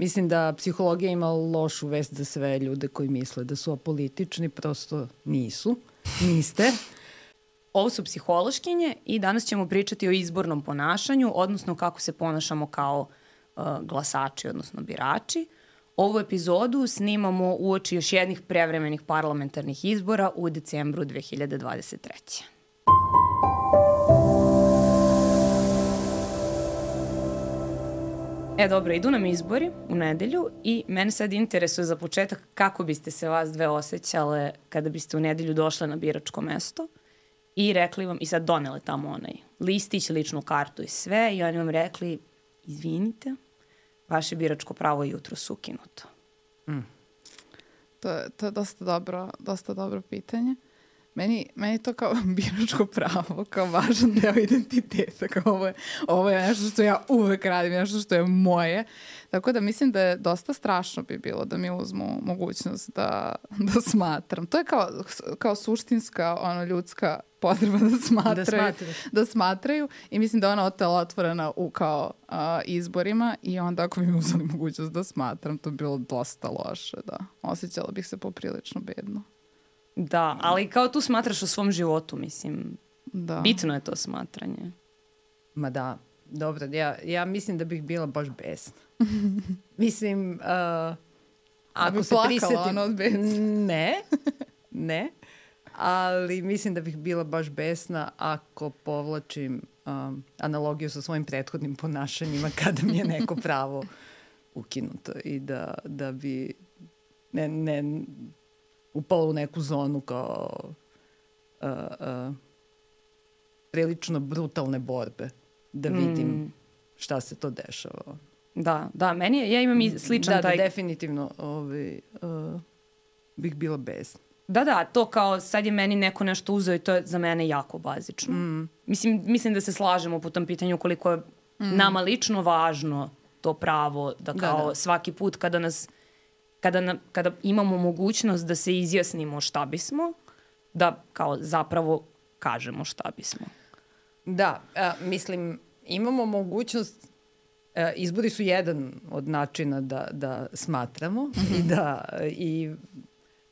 Mislim da psihologija ima lošu vest za sve ljude koji misle da su apolitični, prosto nisu. Niste. Ovo su psihološkinje i danas ćemo pričati o izbornom ponašanju, odnosno kako se ponašamo kao uh, glasači, odnosno birači. Ovu epizodu snimamo uoči još jednih prevremenih parlamentarnih izbora u decembru 2023. E dobro, idu nam izbori u nedelju i mene sad interesuje za početak kako biste se vas dve osjećale kada biste u nedelju došle na biračko mesto i rekli vam, i sad donele tamo onaj listić, ličnu kartu i sve i oni vam rekli, izvinite, vaše biračko pravo je jutro sukinuto. Mm. To, to je dosta dobro, dosta dobro pitanje. Meni, meni to kao biračko pravo, kao važan deo identiteta, kao ovo je, ovo je nešto što ja uvek radim, nešto što je moje. Tako da mislim da je dosta strašno bi bilo da mi uzmu mogućnost da, da smatram. To je kao, kao suštinska, ono, ljudska potreba da smatraju, da, da smatraju i mislim da ona otela otvorena u kao a, izborima i onda ako bi mi uzeli mogućnost da smatram, to bi bilo dosta loše, da. Osjećala bih se poprilično bedno. Da, ali kao tu smatraš o svom životu, mislim. Da. Bitno je to smatranje. Ma da, dobro, ja, ja mislim da bih bila baš besna. mislim, uh, ako bi se prisetim... ono od besa. Ne, ne. Ali mislim da bih bila baš besna ako povlačim um, analogiju sa svojim prethodnim ponašanjima kada mi je neko pravo ukinuto i da, da bi ne, ne, upala u neku zonu kao uh, uh, prilično brutalne borbe da vidim mm. šta se to dešava. Da, da, meni je, ja imam i sličan da, taj... Da, definitivno ovaj, uh, bih bila bez. Da, da, to kao sad je meni neko nešto uzeo i to je za mene jako bazično. Mm. Mislim, mislim da se slažemo po tom pitanju koliko je mm. nama lično važno to pravo da, da kao da, da. svaki put kada nas kada, na, kada imamo mogućnost da se izjasnimo šta bismo, da kao zapravo kažemo šta bismo. Da, a, mislim, imamo mogućnost, a, izbori su jedan od načina da, da smatramo mm -hmm. i da i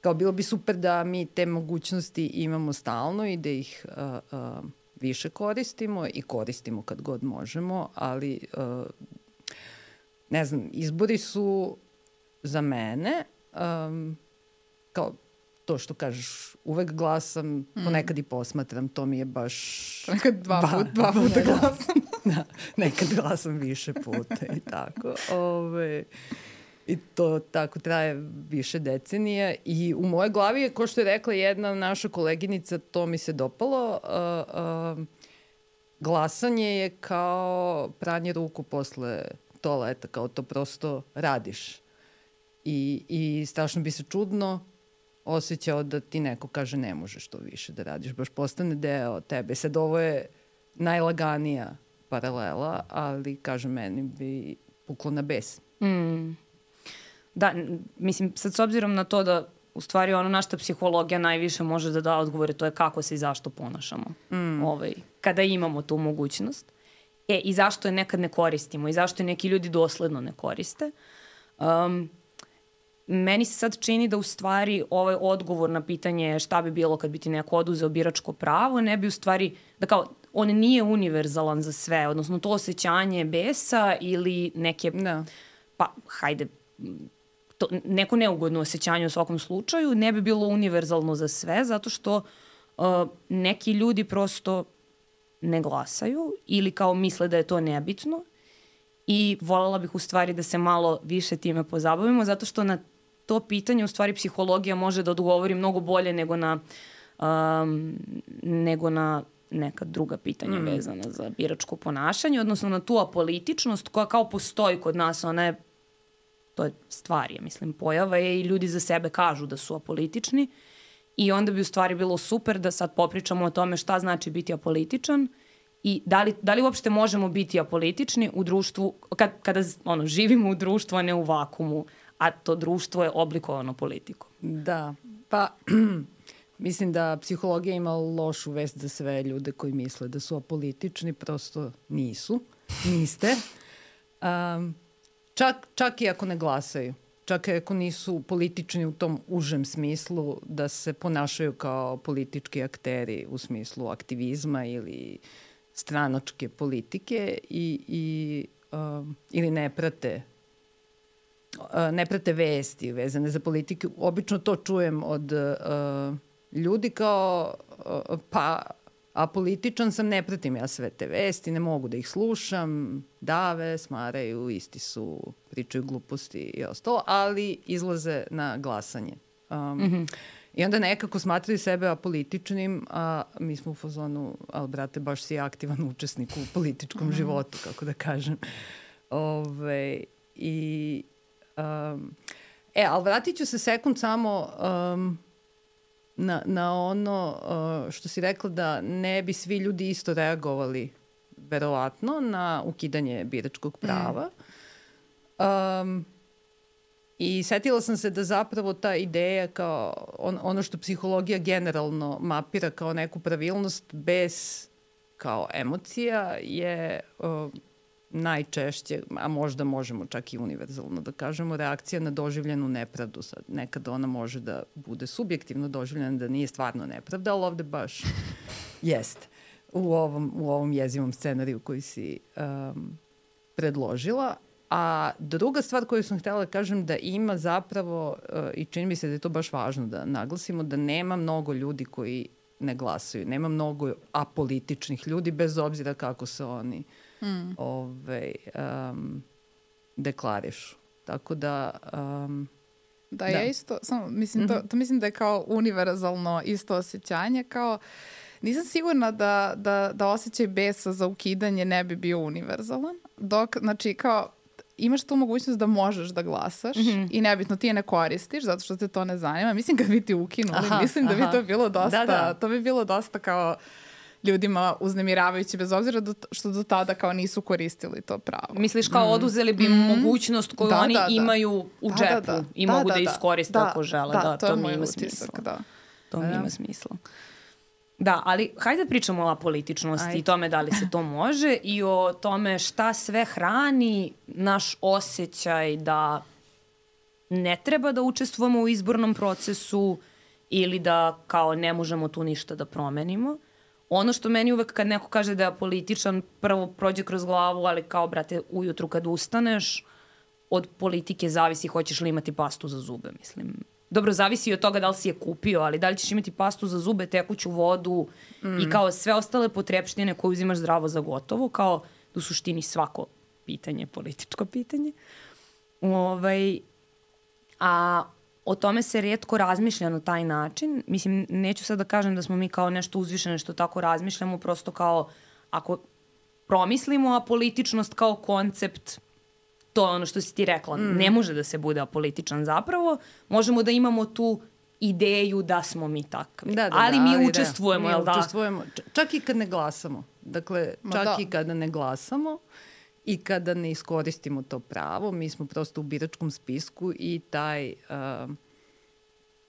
kao bilo bi super da mi te mogućnosti imamo stalno i da ih a, a, više koristimo i koristimo kad god možemo, ali a, ne znam, izbori su za mene, um, kao to što kažeš, uvek glasam, mm. ponekad i posmatram, to mi je baš... Nekad dva, ba, put, dva puta glasam. da, nekad glasam više puta i tako. Ove, I to tako traje više decenija i u mojoj glavi je, ko što je rekla jedna naša koleginica, to mi se dopalo, uh, uh, glasanje je kao pranje ruku posle toaleta, kao to prosto radiš i, i strašno bi se čudno osjećao da ti neko kaže ne možeš to više da radiš, baš postane deo tebe. Sad ovo je najlaganija paralela, ali kaže meni bi puklo na bes. Mm. Da, mislim, sad s obzirom na to da u stvari ono na što psihologija najviše može da da odgovore, to je kako se i zašto ponašamo. Mm. Ovaj, kada imamo tu mogućnost. E, i zašto je nekad ne koristimo i zašto je neki ljudi dosledno ne koriste. Um, meni se sad čini da u stvari ovaj odgovor na pitanje šta bi bilo kad bi ti neko oduzeo biračko pravo, ne bi u stvari, da kao, on nije univerzalan za sve, odnosno to osjećanje besa ili neke, da. pa hajde, to, neko neugodno osjećanje u svakom slučaju ne bi bilo univerzalno za sve, zato što uh, neki ljudi prosto ne glasaju ili kao misle da je to nebitno i voljela bih u stvari da se malo više time pozabavimo, zato što na to pitanje u stvari psihologija može da odgovori mnogo bolje nego na um, nego na neka druga pitanja mm. vezana za biračko ponašanje, odnosno na tu apolitičnost koja kao postoji kod nas, ona je to je stvar, ja mislim, pojava je i ljudi za sebe kažu da su apolitični i onda bi u stvari bilo super da sad popričamo o tome šta znači biti apolitičan i da li, da li uopšte možemo biti apolitični u društvu, kad, kada ono, živimo u društvu, a ne u vakumu a to društvo je oblikovano politikom. Da, pa mislim da psihologija ima lošu vest za sve ljude koji misle da su apolitični, prosto nisu, niste. Um, čak, čak i ako ne glasaju čak i ako nisu politični u tom užem smislu da se ponašaju kao politički akteri u smislu aktivizma ili stranačke politike i, i uh, ili ne prate ne prate vesti vezane za politiku. Obično to čujem od uh, ljudi kao uh, pa apolitičan sam, ne pratim ja sve te vesti, ne mogu da ih slušam, dave, smaraju, isti su, pričaju gluposti i ostalo, ali izlaze na glasanje. Um, mm -hmm. I onda nekako smatraju sebe apolitičnim, a mi smo u fazonu, ali brate, baš si aktivan učesnik u političkom mm -hmm. životu, kako da kažem. Ove, I, um, e, ali vratit ću se sekund samo um, na, na ono uh, što si rekla da ne bi svi ljudi isto reagovali verovatno na ukidanje biračkog prava. Mm. Um, I setila sam se da zapravo ta ideja kao on, ono što psihologija generalno mapira kao neku pravilnost bez kao emocija je uh, najčešće, a možda možemo čak i univerzalno da kažemo, reakcija na doživljenu nepravdu. Sad, nekada ona može da bude subjektivno doživljena, da nije stvarno nepravda, ali ovde baš jeste u ovom, u ovom jezivom scenariju koji si um, predložila. A druga stvar koju sam htela da kažem da ima zapravo, uh, i čini mi se da je to baš važno da naglasimo, da nema mnogo ljudi koji ne glasaju. Nema mnogo apolitičnih ljudi, bez obzira kako se oni uh, mm. ovaj, um, deklarišu. Tako da... Um, da, da, ja isto, samo, mislim, to, mhm. to mislim da je kao univerzalno isto osjećanje, kao Nisam sigurna da, da, da osjećaj besa za ukidanje ne bi bio univerzalan. Dok, znači, kao, imaš tu mogućnost da možeš da glasaš mm -hmm. i nebitno ti je ne koristiš zato što te to ne zanima. Mislim kad bi ti ukinuli, aha, mislim da bi to bilo dosta, da, da. to bi bilo dosta kao ljudima uznemiravajući bez obzira do, što do tada kao nisu koristili to pravo. Misliš kao mm. oduzeli bi mm. mogućnost koju da, oni da, da. imaju u da, džepu da, da. i da, mogu da, da, da iskoriste da, ako žele. Da, da to, to mi ima smisla. Da. To mi ima smisla. Da, ali hajde da pričamo o političnosti Ajde. i tome da li se to može i o tome šta sve hrani naš osjećaj da ne treba da učestvujemo u izbornom procesu ili da kao ne možemo tu ništa da promenimo. Ono što meni uvek kad neko kaže da je političan, prvo prođe kroz glavu, ali kao, brate, ujutru kad ustaneš, od politike zavisi hoćeš li imati pastu za zube, mislim. Dobro, zavisi od toga da li si je kupio, ali da li ćeš imati pastu za zube, tekuću vodu mm. i kao sve ostale potrepštine koje uzimaš zdravo za gotovo, kao u suštini svako pitanje, političko pitanje. Ovaj, a o tome se redko razmišlja na taj način. Mislim, neću sad da kažem da smo mi kao nešto uzvišene što tako razmišljamo, prosto kao ako promislimo apolitičnost kao koncept, to je ono što si ti rekla, mm. ne može da se bude apolitičan zapravo, možemo da imamo tu ideju da smo mi takvi. Da, da, ali da, mi ali da. učestvujemo, da. jel da? učestvujemo, čak i kad ne glasamo. Dakle, čak da. i kada ne glasamo i kada ne iskoristimo to pravo, mi smo prosto u biračkom spisku i taj uh,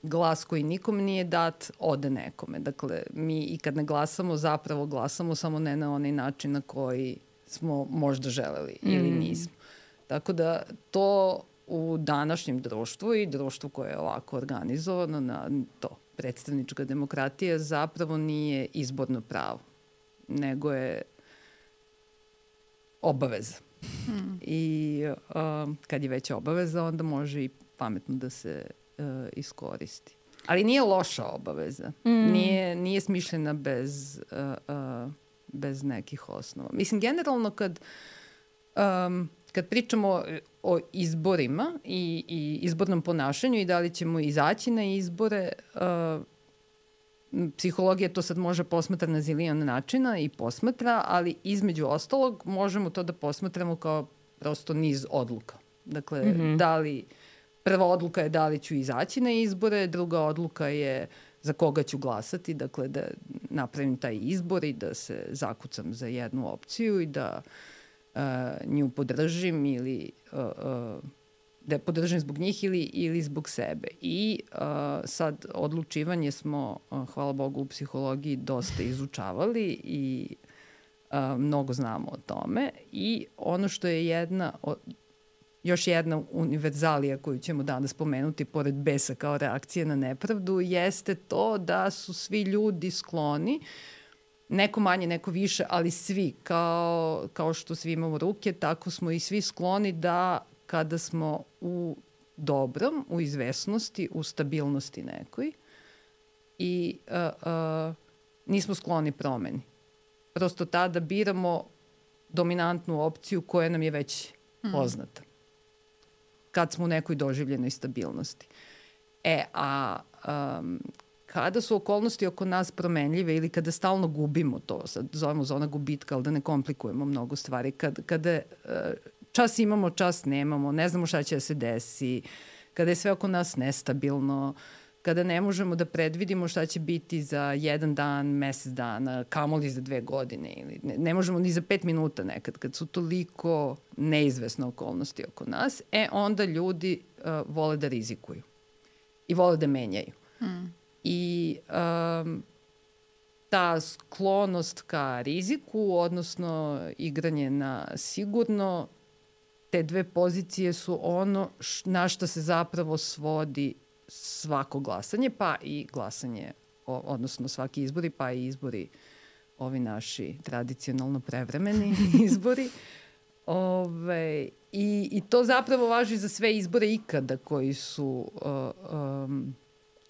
glas koji nikom nije dat ode nekome. Dakle, mi i kad ne glasamo, zapravo glasamo samo ne na onaj način na koji smo možda želeli mm. ili nismo. Tako da to u današnjem društvu i društvu koje je ovako organizovano na to, predstavnička demokratija zapravo nije izborno pravo, nego je obaveza. Hmm. I uh, kad je već obaveza, onda može i pametno da se uh, iskoristi. Ali nije loša obaveza. Mm. Nije, nije smišljena bez, uh, uh, bez nekih osnova. Mislim, generalno kad, um, kad pričamo o izborima i, i izbornom ponašanju i da li ćemo izaći na izbore, uh, psihologija to sad može posmatra na zilijan načina i posmatra, ali između ostalog možemo to da posmatramo kao prosto niz odluka. Dakle, mm -hmm. da li, prva odluka je da li ću izaći na izbore, druga odluka je za koga ću glasati, dakle da napravim taj izbor i da se zakucam za jednu opciju i da uh, nju podržim ili uh, uh, da je podržan zbog njih ili, ili zbog sebe. I uh, sad odlučivanje smo, uh, hvala Bogu, u psihologiji dosta izučavali i uh, mnogo znamo o tome. I ono što je jedna od još jedna univerzalija koju ćemo danas spomenuti pored besa kao reakcije na nepravdu jeste to da su svi ljudi skloni neko manje, neko više, ali svi, kao, kao što svi imamo ruke, tako smo i svi skloni da kada smo u dobrom, u izvesnosti, u stabilnosti nekoj i uh, uh, nismo skloni promeni. Prosto tada biramo dominantnu opciju koja nam je već mm. poznata. Kad smo u nekoj doživljenoj stabilnosti. E, a um, kada su okolnosti oko nas promenljive ili kada stalno gubimo to, sad zovemo zona gubitka, ali da ne komplikujemo mnogo stvari, kad, kada uh, čas imamo, čas nemamo, ne znamo šta će da se desi, kada je sve oko nas nestabilno, kada ne možemo da predvidimo šta će biti za jedan dan, mesec dana, kamoli za dve godine ili ne, ne možemo ni za pet minuta nekad, kad su toliko neizvesne okolnosti oko nas, e onda ljudi uh, vole da rizikuju i vole da menjaju. Hmm. I um, ta sklonost ka riziku, odnosno igranje na sigurno, te dve pozicije su ono š, na što se zapravo svodi svako glasanje, pa i glasanje, o, odnosno svaki izbori, pa i izbori ovi naši tradicionalno prevremeni izbori. Ove, i, I to zapravo važi za sve izbore ikada koji su uh, um,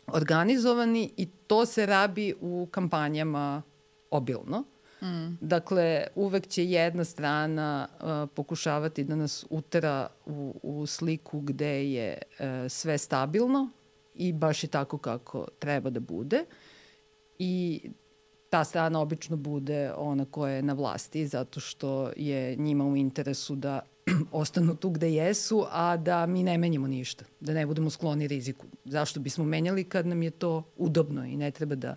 organizovani i to se rabi u kampanjama obilno. Dakle, uvek će jedna strana uh, pokušavati da nas utera u, u sliku gde je uh, sve stabilno i baš je tako kako treba da bude. I ta strana obično bude ona koja je na vlasti zato što je njima u interesu da ostanu tu gde jesu, a da mi ne menjamo ništa, da ne budemo skloni riziku. Zašto bismo menjali kad nam je to udobno i ne treba da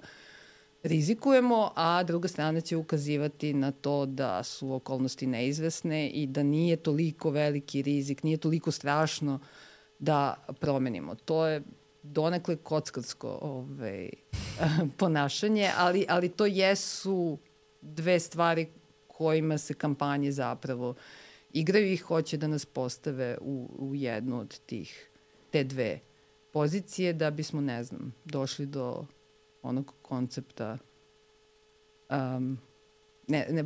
rizikujemo, a druga strana će ukazivati na to da su okolnosti neizvesne i da nije toliko veliki rizik, nije toliko strašno da promenimo. To je donekle kockarsko ovaj, ponašanje, ali, ali to jesu dve stvari kojima se kampanje zapravo igraju i hoće da nas postave u, u jednu od tih, te dve pozicije da bismo, ne znam, došli do onog koncepta um, ne, ne,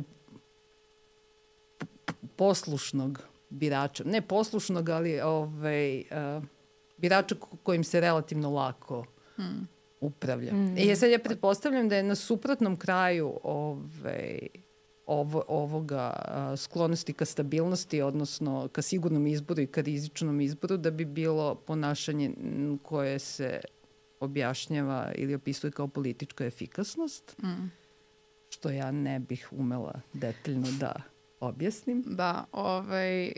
poslušnog birača. Ne poslušnog, ali ovaj, uh, birača kojim se relativno lako hmm. upravlja. Mm. I sad ja pretpostavljam da je na suprotnom kraju ovaj, ovo, ovoga a, sklonosti ka stabilnosti, odnosno ka sigurnom izboru i ka rizičnom izboru, da bi bilo ponašanje koje se objašnjava ili opisuje kao politička efikasnost, mm. što ja ne bih umela detaljno da objasnim. Da, ovaj,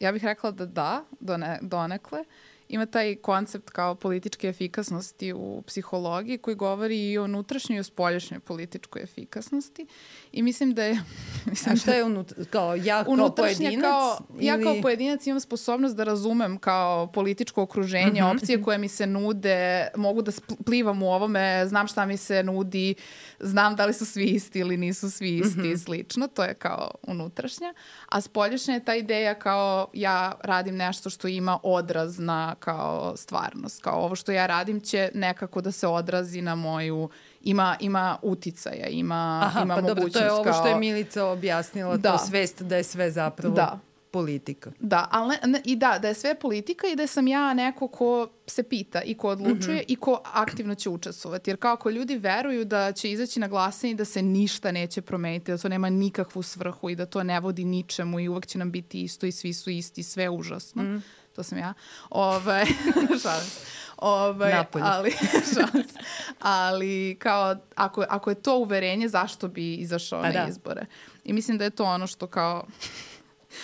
ja bih rekla da da, done, donekle. Uh, ima taj koncept kao političke efikasnosti u psihologiji koji govori i o unutrašnjoj i o spoljašnjoj političkoj efikasnosti i mislim da je... Mislim A šta je unut, kao ja kao pojedinac? Kao, ili... Ja kao pojedinac imam sposobnost da razumem kao političko okruženje, mm -hmm. opcije koje mi se nude, mogu da plivam u ovome, znam šta mi se nudi, znam da li su svi isti ili nisu svi isti mm -hmm. i slično, to je kao unutrašnja. A spoljašnja je ta ideja kao ja radim nešto što ima odraz na kao stvarnost. Kao ovo što ja radim će nekako da se odrazi na moju ima, ima uticaja, ima, Aha, ima pa mogućnost. Dobro, to je ovo što je Milica objasnila, da. to svest da je sve zapravo da politika. Da, ali ne, ne, i da, da je sve politika i da sam ja neko ko se pita i ko odlučuje mm -hmm. i ko aktivno će učestvovati. Jer kao ako ljudi veruju da će izaći na glasanje i da se ništa neće promeniti, da to nema nikakvu svrhu i da to ne vodi ničemu i uvek će nam biti isto i svi su isti, sve užasno. Mm -hmm. To sam ja. Ovaj, šalim se. Ovaj, Napolje. ali, šans. ali kao, ako, ako je to uverenje, zašto bi izašao pa na da. izbore? I mislim da je to ono što kao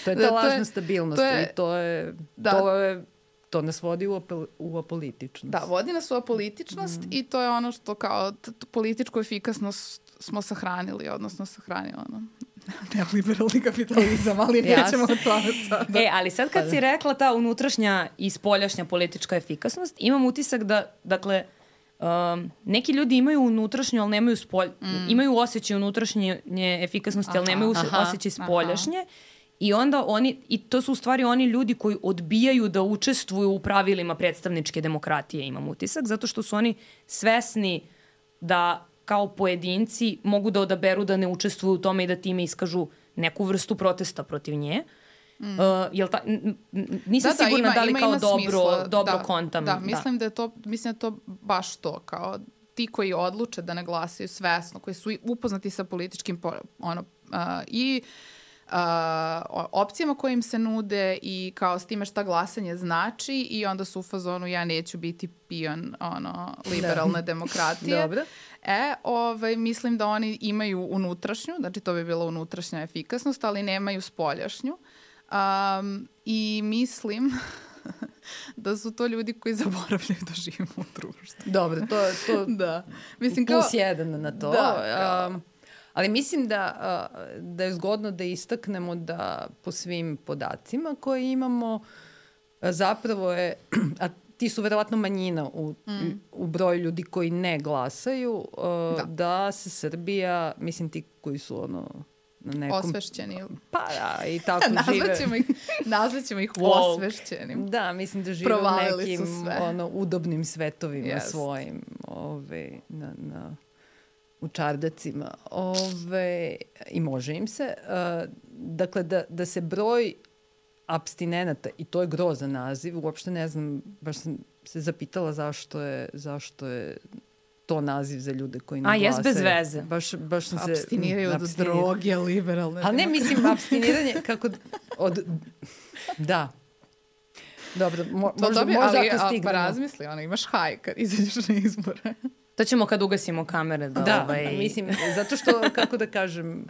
To je ta da, lažna je, stabilnost to je, i to je, da. to je to nas vodi u, apel, u apolitičnost. Da, vodi nas u apolitičnost mm. i to je ono što kao političku efikasnost smo sahranili, odnosno sahranili ono, neoliberalni kapitalizam, ali nećemo o tome sada. E, ali sad kad pa si da. rekla ta unutrašnja i spoljašnja politička efikasnost, imam utisak da, dakle, um, neki ljudi imaju unutrašnju, ali nemaju spolj... Mm. Imaju osjećaj unutrašnje efikasnosti, aha, ali nemaju aha, osjećaj spoljašnje. Aha I onda oni, i to su u stvari oni ljudi koji odbijaju da učestvuju u pravilima predstavničke demokratije, imam utisak, zato što su oni svesni da kao pojedinci mogu da odaberu da ne učestvuju u tome i da time iskažu neku vrstu protesta protiv nje. Mm. Uh, jel ta, nisam da, da, sigurna ima, da li ima, kao ima dobro, smisla. dobro da, kontam. Da, mislim da. da je to, mislim da je to baš to, kao ti koji odluče da ne glasaju svesno, koji su upoznati sa političkim ono, uh, i uh, opcijama koje im se nude i kao s time šta glasanje znači i onda su u fazonu ja neću biti pion ono, liberalne da. demokratije. Dobro. E, ovaj, mislim da oni imaju unutrašnju, znači to bi bila unutrašnja efikasnost, ali nemaju spoljašnju. Um, I mislim da su to ljudi koji zaboravljaju da živimo u društvu. Dobro, to, to da. Mislim, plus kao, jedan na to. Da, kao, um, ali mislim da, da je zgodno da istaknemo da po svim podacima koje imamo zapravo je, a ti su verovatno manjina u, mm. u broju ljudi koji ne glasaju, da. da se Srbija, mislim ti koji su ono na nekom... Osvešćeni. Pa da, i tako žive. Nazvaćemo ih, nazvaćemo ih osvešćenim. Da, mislim da žive Provalili u nekim ono, udobnim svetovima Yes. svojim, ove, na, na, u čardacima. Ove, I može im se. Uh, dakle, da, da se broj abstinenata, i to je grozan naziv, uopšte ne znam, baš sam se zapitala zašto je, zašto je to naziv za ljude koji ne A, glasaju. jes bez veze. Baš, baš sam se... Abstiniraju od droge, liberalne. Ali ne, mislim, abstiniranje kako... Od, da. Dobro, mo, To možda, dobi, možda ali, ako stignemo. pa razmisli, ono, imaš haj kad izađeš na izbore. To ćemo kad ugasimo kamere da, Da, ovaj... mislim, zato što, kako da kažem,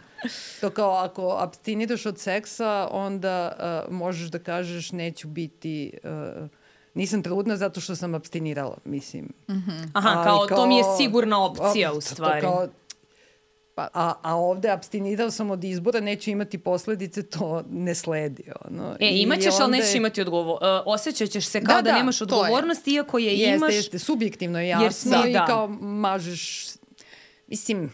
to kao ako abstiniraš od seksa, onda uh, možeš da kažeš neću biti, uh, nisam trudna zato što sam abstinirala, mislim. Aha, Ali kao, to mi je kao- sigurna opcija o, u to stvari. Kao, pa, a, a ovde abstinirao sam od izbora, neću imati posledice, to ne sledi. Ono. E, I imaćeš, ali onda nećeš je- imati odgovor. Uh, osjećat ćeš se kao da, Da, da, nemaš to je. odgovornost, iako je Jeste, imaš... jeste, subjektivno je Jer jasno si- i da. kao mažeš, mislim,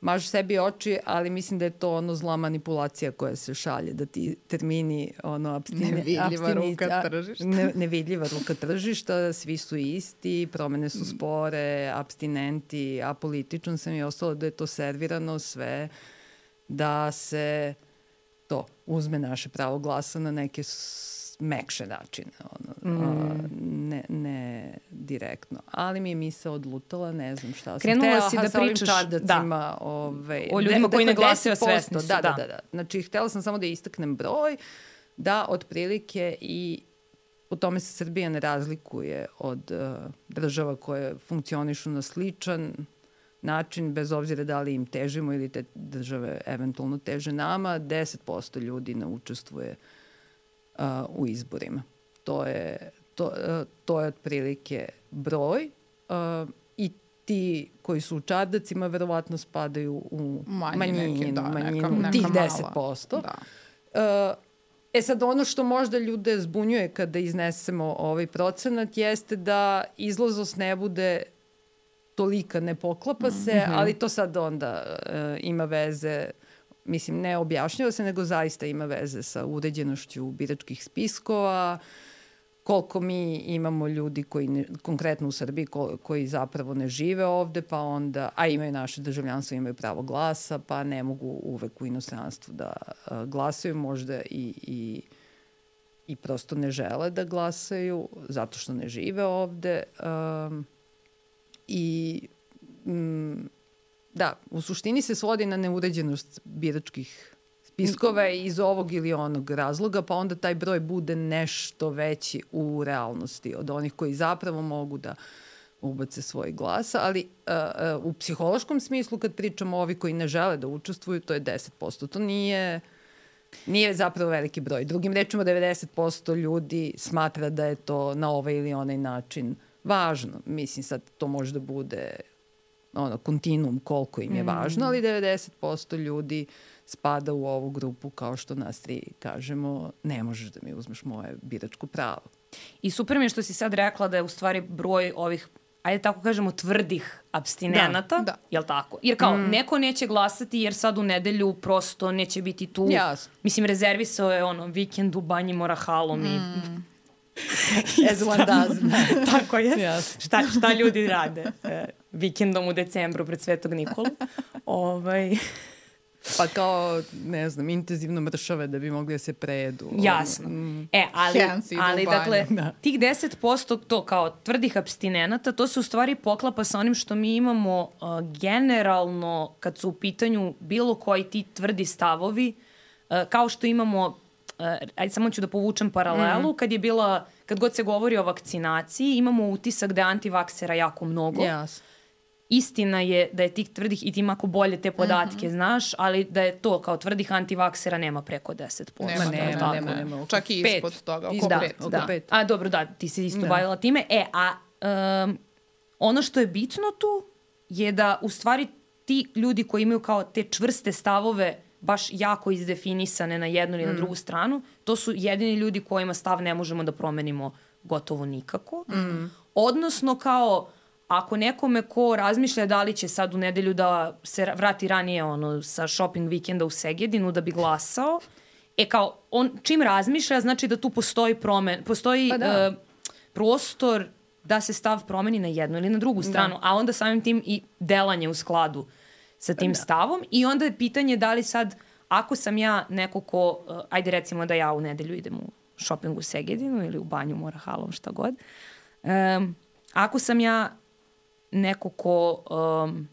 mažeš sebi oči, ali mislim da je to ono zla manipulacija koja se šalje, da ti termini ono abstine, Nevidljiva ruka abstinica- tržišta. Ne, nevidljiva ruka tržišta, svi su isti, promene su spore, abstinenti, apolitičan sam i ostalo da je to servirano sve da se to uzme naše pravo glasa na neke mekše načine, ono, Mm. a, ne, ne direktno. Ali mi je misla odlutala, ne znam šta sam. Krenula Htela, si da sa pričaš- čardacima, ovaj, O ljudima de- koji ne glasaju, a 10%, svesni su, Da, da, da. da, da. Znači, htela sam samo da istaknem broj, da otprilike i u tome se Srbija ne razlikuje od uh, država koje funkcionišu na sličan način, bez obzira da li im težimo ili te države eventualno teže nama, 10% ljudi ne učestvuje uh, u izborima. To je, to, uh, to je otprilike broj uh, i ti koji su u čardacima verovatno spadaju u Manji manjinu, neki, da, neka- manjinu neka tih mala. 10%. Da. Uh, e sad ono što možda ljude zbunjuje kada iznesemo ovaj procenat jeste da izlaznost ne bude tolika, ne poklapa se, Mhm. ali to sad onda uh, ima veze mislim, ne objašnjava se, nego zaista ima veze sa uređenošću biračkih spiskova, koliko mi imamo ljudi koji ne, konkretno u Srbiji ko, koji zapravo ne žive ovde, pa onda, a imaju naše državljanstvo, imaju pravo glasa, pa ne mogu uvek u inostranstvu da a, glasaju, možda i, i, i prosto ne žele da glasaju zato što ne žive ovde. Um, I da, u suštini se svodi na neuređenost biračkih spiskova iz ovog ili onog razloga, pa onda taj broj bude nešto veći u realnosti od onih koji zapravo mogu da ubace svoj glas, ali uh, uh, u psihološkom smislu kad pričamo ovi koji ne žele da učestvuju, to je 10%. To nije nije zapravo veliki broj. Drugim rečima, 90% ljudi smatra da je to na ovaj ili onaj način važno. Mislim, sad to može da bude ono, kontinuum koliko im je važno, ali 90% ljudi spada u ovu grupu kao što nas tri kažemo, ne možeš da mi uzmeš moje biračko pravo. I super mi je što si sad rekla da je u stvari broj ovih ajde tako kažemo, tvrdih abstinenata, Da, da. jel tako? Jer kao, mm. neko neće glasati jer sad u nedelju prosto neće biti tu. Jasno. Mislim, rezervisao je ono, vikend u banji Morahalom mm. i As one does. Tako je. Jasno. šta, šta ljudi rade e, vikendom u decembru pred Svetog Nikolu. ovaj, Pa kao, ne znam, intenzivno mršave da bi mogli da se prejedu. jasno. Mm. E, ali, ali dakle, Da. tih 10% to kao tvrdih abstinenata, to se u stvari poklapa sa onim što mi imamo uh, generalno kad su u pitanju bilo koji ti tvrdi stavovi, uh, kao što imamo ajde samo ću da povučem paralelu, kad je bila, kad god se govori o vakcinaciji, imamo utisak da je antivaksera jako mnogo. Jasno. Istina je da je tih tvrdih, i ti ima ako bolje te podatke znaš, ali da je to kao tvrdih antivaksera nema preko 10%. Nema, nema, tako? nema, nema. Čak i pet. ispod toga, oko Da, pet. oko da. pet. A dobro, da, ti si isto Da. bavila time. E, a um, ono što je bitno tu je da u stvari ti ljudi koji imaju kao te čvrste stavove baš jako izdefinisane na jednu ili na drugu stranu, to su jedini ljudi kojima stav ne možemo da promenimo gotovo nikako. Odnosno kao ako nekome ko razmišlja da li će sad u nedelju da se ra- vrati ranije ono, sa shopping vikenda u Segedinu da bi glasao, e kao on čim razmišlja znači da tu postoji promen, postoji Pa da. e, prostor da se stav promeni na jednu ili na drugu stranu, a onda samim tim i delanje u skladu sa tim stavom i onda je pitanje da li sad, ako sam ja neko ko, uh, ajde recimo da ja u nedelju idem u shopping u Segedinu ili u banju Morahalom, šta god, um, ako sam ja neko ko, um,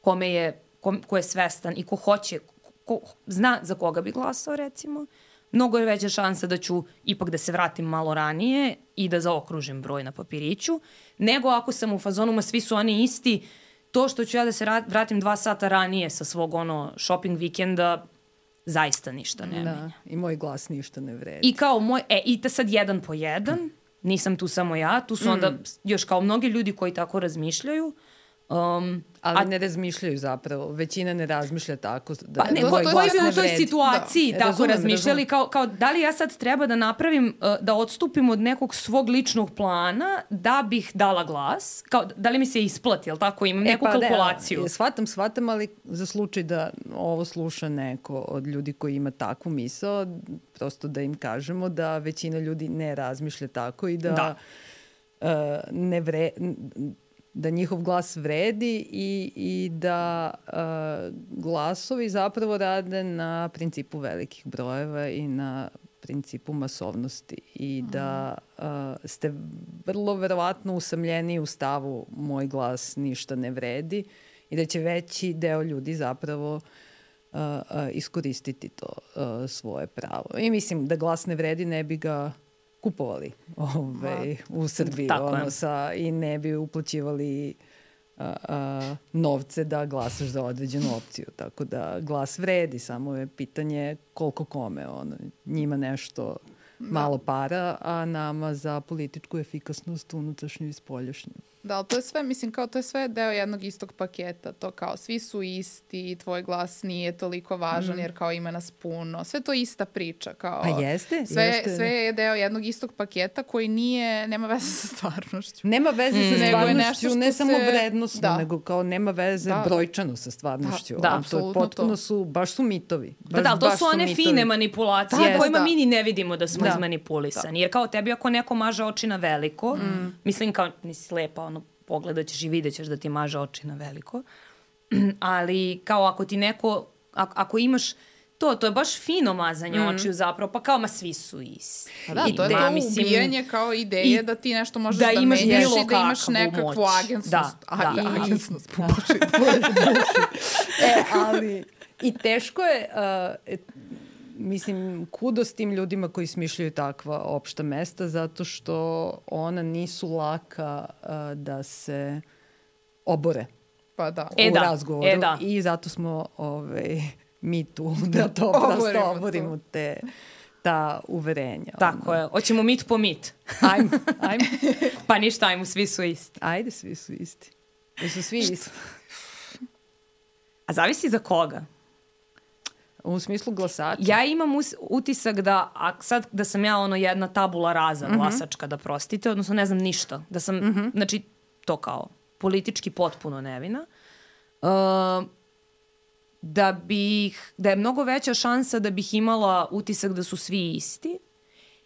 kome je, ko, ko je svestan i ko hoće, ko zna za koga bi glasao recimo, mnogo je veća šansa da ću ipak da se vratim malo ranije i da zaokružim broj na papiriću, nego ako sam u fazonu, ma svi su oni isti, to što ću ja da se ra- vratim dva sata ranije sa svog ono shopping vikenda, zaista ništa ne menja. Da, i moj glas ništa ne vredi. I kao moj, e, i ta sad jedan po jedan, nisam tu samo ja, tu su onda još kao mnogi ljudi koji tako razmišljaju. Um, Ali a- ne razmišljaju zapravo. Većina ne razmišlja tako. Da, Pa ne, to- ko, to koji je bi sve u toj situaciji Da. tako Razumem, razmišljali, razumem. kao, kao da li ja sad treba da napravim, uh, da odstupim od nekog svog ličnog plana da bih dala glas, kao da li mi se isplati, jel tako, imam neku pa da, kalkulaciju. e, shvatam, shvatam, ali za slučaj da ovo sluša neko od ljudi koji ima takvu misao, prosto da im kažemo da većina ljudi ne razmišlja tako i da, Da. e, ne vre, da njihov glas vredi i, i da e, glasovi zapravo rade na principu velikih brojeva i na principu masovnosti i da uh, ste vrlo verovatno usamljeni u stavu moj glas ništa ne vredi i da će veći deo ljudi zapravo uh, uh, iskoristiti to uh, svoje pravo. I mislim da glas ne vredi ne bi ga kupovali ove, u Srbiji Tako ono, sa, i ne bi uplaćivali a, a, novce da glasaš za određenu opciju. Tako da glas vredi, samo je pitanje koliko kome. Ono, njima nešto malo para, a nama za političku efikasnost unutrašnju i spoljašnju. Da, ali to je sve, mislim, kao to je sve deo jednog istog paketa. To kao svi su isti, tvoj glas nije toliko važan jer kao ima nas puno. Sve to ista priča. Kao, Pa jeste, Sve, jeste. sve je deo jednog istog paketa koji nije, nema veze sa stvarnošću. Nema veze sa Nego je stvarnošću, ne samo se- vrednosno, da. nego kao nema veze Da. brojčano sa stvarnošću. Da, da, Ono, to je apsolutno potpuno to. su, baš su mitovi. Baš, Da, da, ali to su one mitovi. fine manipulacije Da, kojima da. mi ni ne vidimo da smo Da. izmanipulisani. Jer kao tebi ako neko maže oči na veliko, Mm. mislim kao nisi slepa, ono, pogledat ćeš i vidjet ćeš da ti maže oči na veliko. ali kao ako ti neko, ako, imaš to, to je baš fino mazanje očiju zapravo, pa kao ma svi su isti. Pa da, I to je ma, to mislim, ubijanje kao ideje i da ti nešto možeš da da, imaš menjaš i da imaš kakvu nekakvu moć. agensnost. Da, A, da. i- agensnost. e, ali i teško je, uh, mislim, kudos tim ljudima koji smišljaju takva opšta mesta, zato što ona nisu laka uh, da se obore Pa da. E u da, razgovoru. e da. I zato smo ovaj, mi tu da to Oborimo prosto to. oborimo te ta uverenja. Tako je. Hoćemo mit po mit. Ajmo, ajmo. pa ništa, ajmo, svi su isti. Ajde, svi su isti. Jesu svi isti. A zavisi za koga. U smislu glasača. Ja imam us, utisak da, a sad da sam ja ono jedna tabula raza Mhm. glasačka, da prostite, odnosno ne znam ništa. Da sam, znači, to kao politički potpuno nevina, uh, da bih, da je mnogo veća šansa da bih imala utisak da su svi isti,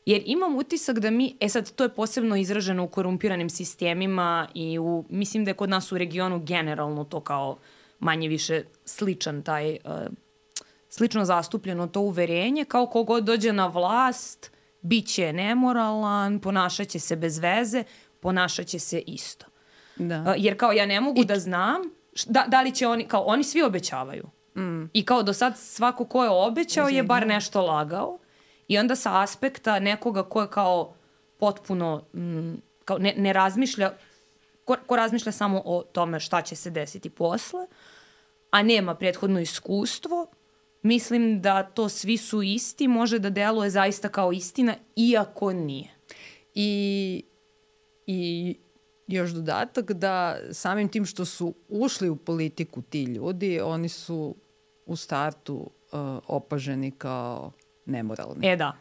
jer imam utisak da mi, e sad to je posebno izraženo u korumpiranim sistemima i u, mislim da je kod nas u regionu generalno to kao manje više sličan taj, uh, slično zastupljeno to uverenje, kao kogod dođe na vlast, bit će nemoralan, ponašaće se bez veze, ponašaće se isto. Da. Jer kao ja ne mogu I... da znam da, da li će oni, kao oni svi obećavaju. Mm. I kao do sad svako ko je obećao je bar nešto lagao. I onda sa aspekta nekoga ko je kao potpuno, mm, kao ne, ne razmišlja, ko, ko razmišlja samo o tome šta će se desiti posle, a nema prethodno iskustvo, mislim da to svi su isti, može da deluje zaista kao istina, iako nije. I, i još dodatak da samim tim što su ušli u politiku ti ljudi, oni su u startu uh, opaženi kao nemoralni. E da.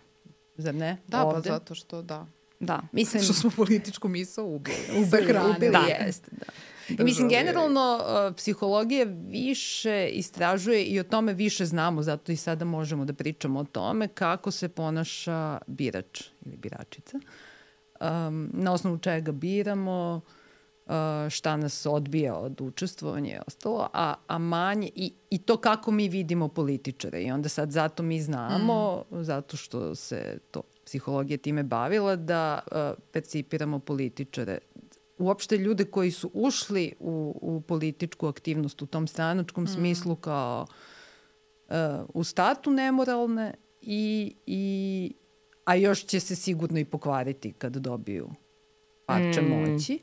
Zar ne? Da, Ovde? pa zato što da. Da. Mislim, što smo političku misao ubili. ubili, ubili da. jeste, da. I mislim, generalno, uh, psihologija više istražuje i o tome više znamo, zato i sada možemo da pričamo o tome kako se ponaša birač ili biračica. Um, na osnovu čega biramo, uh, šta nas odbija od učestvovanja i ostalo, a, a manje, i, i to kako mi vidimo političare. I onda sad zato mi znamo, mm. zato što se to psihologija time bavila, da uh, percipiramo političare uopšte ljude koji su ušli u, u političku aktivnost u tom stranačkom mm. smislu kao uh, u statu nemoralne i, i a još će se sigurno i pokvariti kad dobiju parče mm. moći.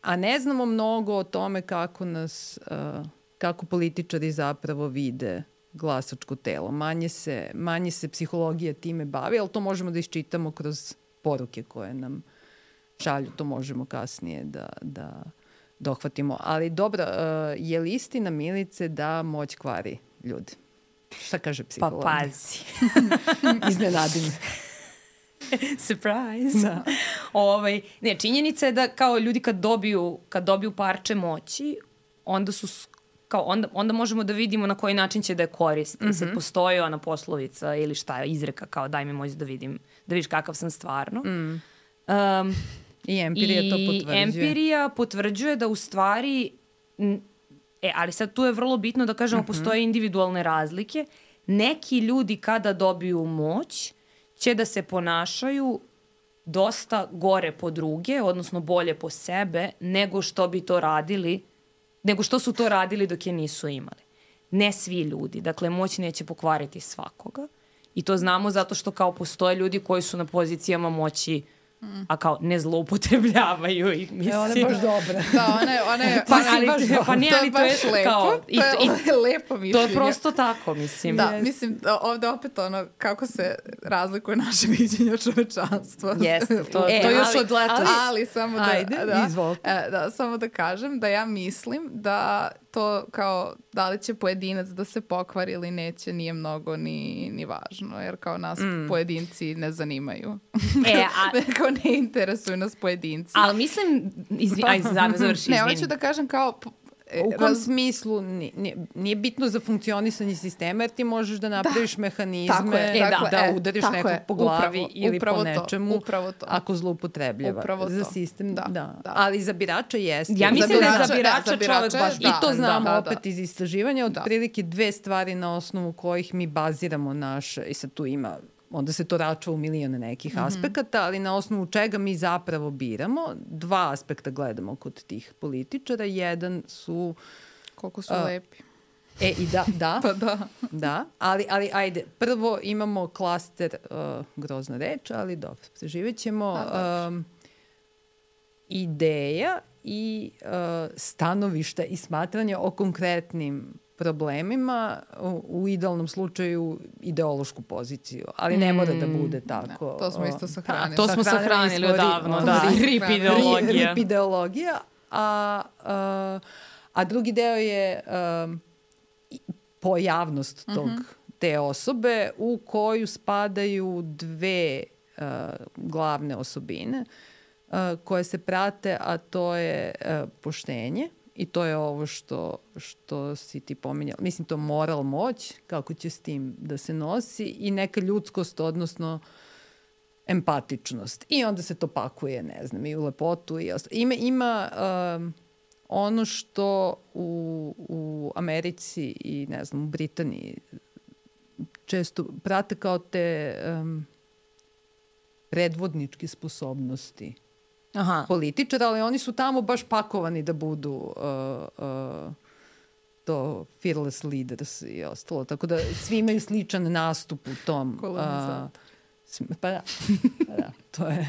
A ne znamo mnogo o tome kako nas, uh, kako političari zapravo vide glasačko telo. Manje se, manje se psihologija time bavi, ali to možemo da iščitamo kroz poruke koje nam uh, šalju, to možemo kasnije da, da dohvatimo. Ali dobro, uh, je li istina Milice da moć kvari ljudi? Šta kaže psiholog? Pa pazi. Iznenadim. Surprise. Da. ovaj, ne, činjenica je da kao ljudi kad dobiju, kad dobiju parče moći, onda su kao onda, onda možemo da vidimo na koji način će da je koriste. Mm -hmm. Sad postoji ona poslovica ili šta je izreka kao daj mi moć da vidim, da vidiš kakav sam stvarno. Mm. Um, I empirija I to potvrđuje. I empirija potvrđuje da u stvari, e, ali sad tu je vrlo bitno da kažemo, uh mhm. -huh. postoje individualne razlike. Neki ljudi kada dobiju moć će da se ponašaju dosta gore po druge, odnosno bolje po sebe, nego što bi to radili, nego što su to radili dok je nisu imali. Ne svi ljudi. Dakle, moć neće pokvariti svakoga. I to znamo zato što kao postoje ljudi koji su na pozicijama moći uh, Mm. a kao ne zloupotrebljavaju ih, mislim. E, ona je baš dobra. da, ona je, ona je, pa, ali, baš pa nije, ali to je, to je lepo, kao, i, to je lepo mišljenje. To je prosto tako, mislim. Da, yes. mislim, ovde opet ono, kako se razlikuje naše viđenje od čovečanstva. Jeste, to, e, to još od leta. Ali, ali samo da, Ajde, da, izvolite. E, da, samo da kažem da ja mislim da to kao da li će pojedinac da se pokvari ili neće nije mnogo ni, ni važno, jer kao nas mm. pojedinci ne zanimaju. E, a... kao ne interesuju nas pojedinci. Ali mislim, izvi, aj, završi, izvini. Ne, hoću da kažem kao u kom raz... smislu nije, nije bitno za funkcionisanje sistema jer ti možeš da napraviš da. mehanizme tako je, e, da, da e, udariš nekog je, po glavi upravo, ili upravo po nečemu to, upravo to. ako zloupotrebljava. Upravo za sistem, da, da. da. Ali za birača jeste. Ja mislim za birača, da je za birača, da, za birača čovek baš... Da, I to znamo da, da, opet da. iz istraživanja, od da. prilike dve stvari na osnovu kojih mi baziramo naše, i sad tu ima onda se to račva u milijone nekih mm -hmm. aspekata, ali na osnovu čega mi zapravo biramo, dva aspekta gledamo kod tih političara. Jedan su... Koliko su uh, lepi. E, i da, da. pa da. Da, ali, ali ajde, prvo imamo klaster, uh, grozna reč, ali dobro, preživet ćemo. Um, ideja i uh, stanovišta i smatranja o konkretnim problemima, u, idealnom slučaju ideološku poziciju, ali ne mora da mm. bude tako. Ne, to smo isto sahranili. Da, to smo sahranili odavno, da. Rip ideologija. Rip ideologija, a, a, a drugi deo je a, pojavnost tog, mm -hmm. te osobe u koju spadaju dve a, glavne osobine. uh, koje se prate, a to je uh, poštenje i to je ovo što, što si ti pominjala. Mislim, to moral moć, kako će s tim da se nosi i neka ljudskost, odnosno empatičnost. I onda se to pakuje, ne znam, i u lepotu i ostalo. Ima, ima um, ono što u, u Americi i, ne znam, u Britaniji često prate kao te um, predvodničke sposobnosti Aha. političara, ali oni su tamo baš pakovani da budu uh, uh, to fearless leaders i ostalo. Tako da svi imaju sličan nastup u tom. Uh, pa da, pa da, to je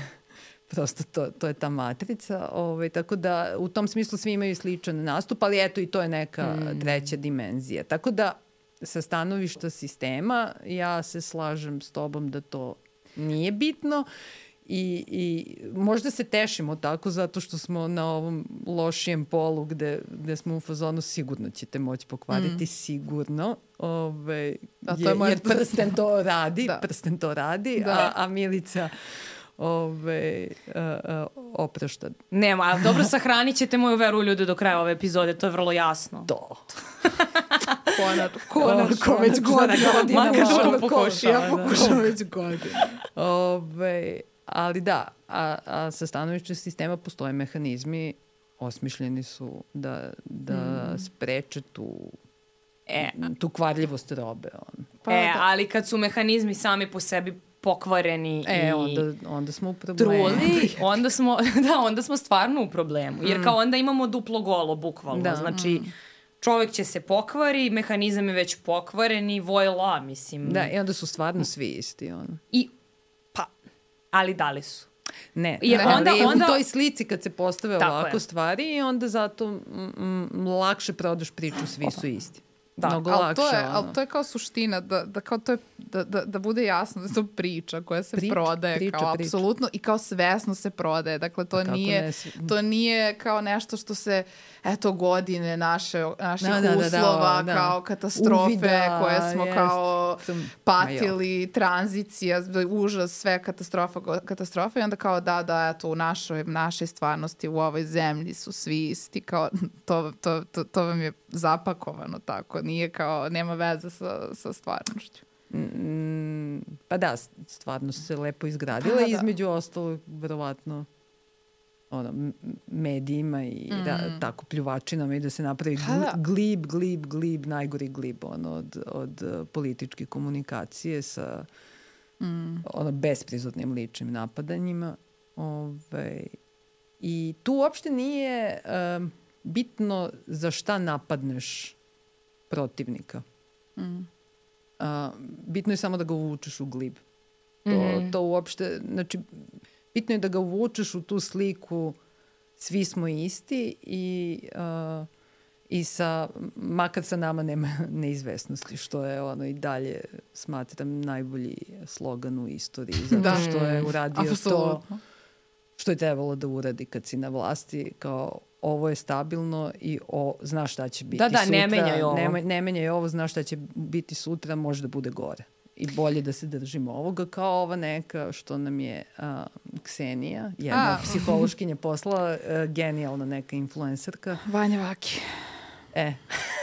prosto to, to je ta matrica. Ovaj, tako da u tom smislu svi imaju sličan nastup, ali eto i to je neka mm. treća dimenzija. Tako da sa stanovišta sistema ja se slažem s tobom da to nije bitno i, i možda se tešimo tako zato što smo na ovom lošijem polu gde, gde smo u fazonu sigurno ćete moći pokvariti, mm. sigurno. Ove, da, to je, je jer prsten to radi, da. prsten to radi, da. a, a Milica ove, uh, uh, oprašta. Nema, ali dobro sahranit ćete moju veru u ljude do kraja ove epizode, to je vrlo jasno. To. Konač, konačno, već godina. Makar što pokuši, ja pokušam da. već godina. Ove, ali da, a, a sa stanovišća sistema postoje mehanizmi osmišljeni su da, da mm. spreče tu e, tu kvarljivost robe. On. Pa, e, da. ali kad su mehanizmi sami po sebi pokvareni e, i onda, onda smo u problemu. Truli, onda smo, da, onda smo stvarno u problemu. Jer mm. kao onda imamo duplo golo, bukvalno. Da. Znači, mm. čovek će se pokvari, mehanizam je već pokvaren i vojla, mislim. Da, i onda su stvarno svi isti. Ono. I, pa, ali da li su? Ne, Jer ne, onda, ali onda... u toj slici kad se postave ovako je. stvari i onda zato m, m, lakše prodaš priču, svi su isti. Da, Mnogo ali lakše. To je, ono. ali to je kao suština, da, da, kao to je, da, da, da bude jasno da je to priča koja se priča, prodaje priča, kao priča. apsolutno i kao svesno se prodaje. Dakle, to, nije, ne, to nije kao nešto što se eto godine naše, naših da, da, uslova, da, da, da, kao katastrofe Uvida, koje smo jest. kao patili, tranzicija, užas, sve katastrofa, katastrofa i onda kao da, da, eto u našoj, našoj stvarnosti u ovoj zemlji su svi isti, kao to, to, to, to vam je zapakovano tako, nije kao, nema veze sa, sa stvarnošću. Mm, pa da, stvarno se lepo izgradila pa, da. između ostalog, verovatno ono, medijima i mm. da, tako pljuvačinama i da se napravi gl, da. glib, glib, glib, najgori glib ono, od, od uh, političke komunikacije sa mm. ono, besprizornim ličnim napadanjima. Ove, I tu uopšte nije um, bitno za šta napadneš protivnika. Mm. Uh, bitno je samo da ga uvučeš u glib. To, mm. to uopšte, znači, bitno je da ga uvučeš u tu sliku svi smo isti i uh, i sa, makar sa nama nema neizvesnosti, što je ono i dalje smatram najbolji slogan u istoriji, zato da. što je uradio Absolutno. to što je trebalo da uradi kad si na vlasti, kao ovo je stabilno i o, znaš šta će biti da, da, sutra. Da, ne menjaj ovo. Ne, ne menjaj ovo, znaš šta će biti sutra, može da bude gore i bolje da se držimo ovoga kao ova neka što nam je uh, Ksenija, jedna A. psihološkinja poslala, uh, genijalna neka influencerka. Vanja Vaki. E,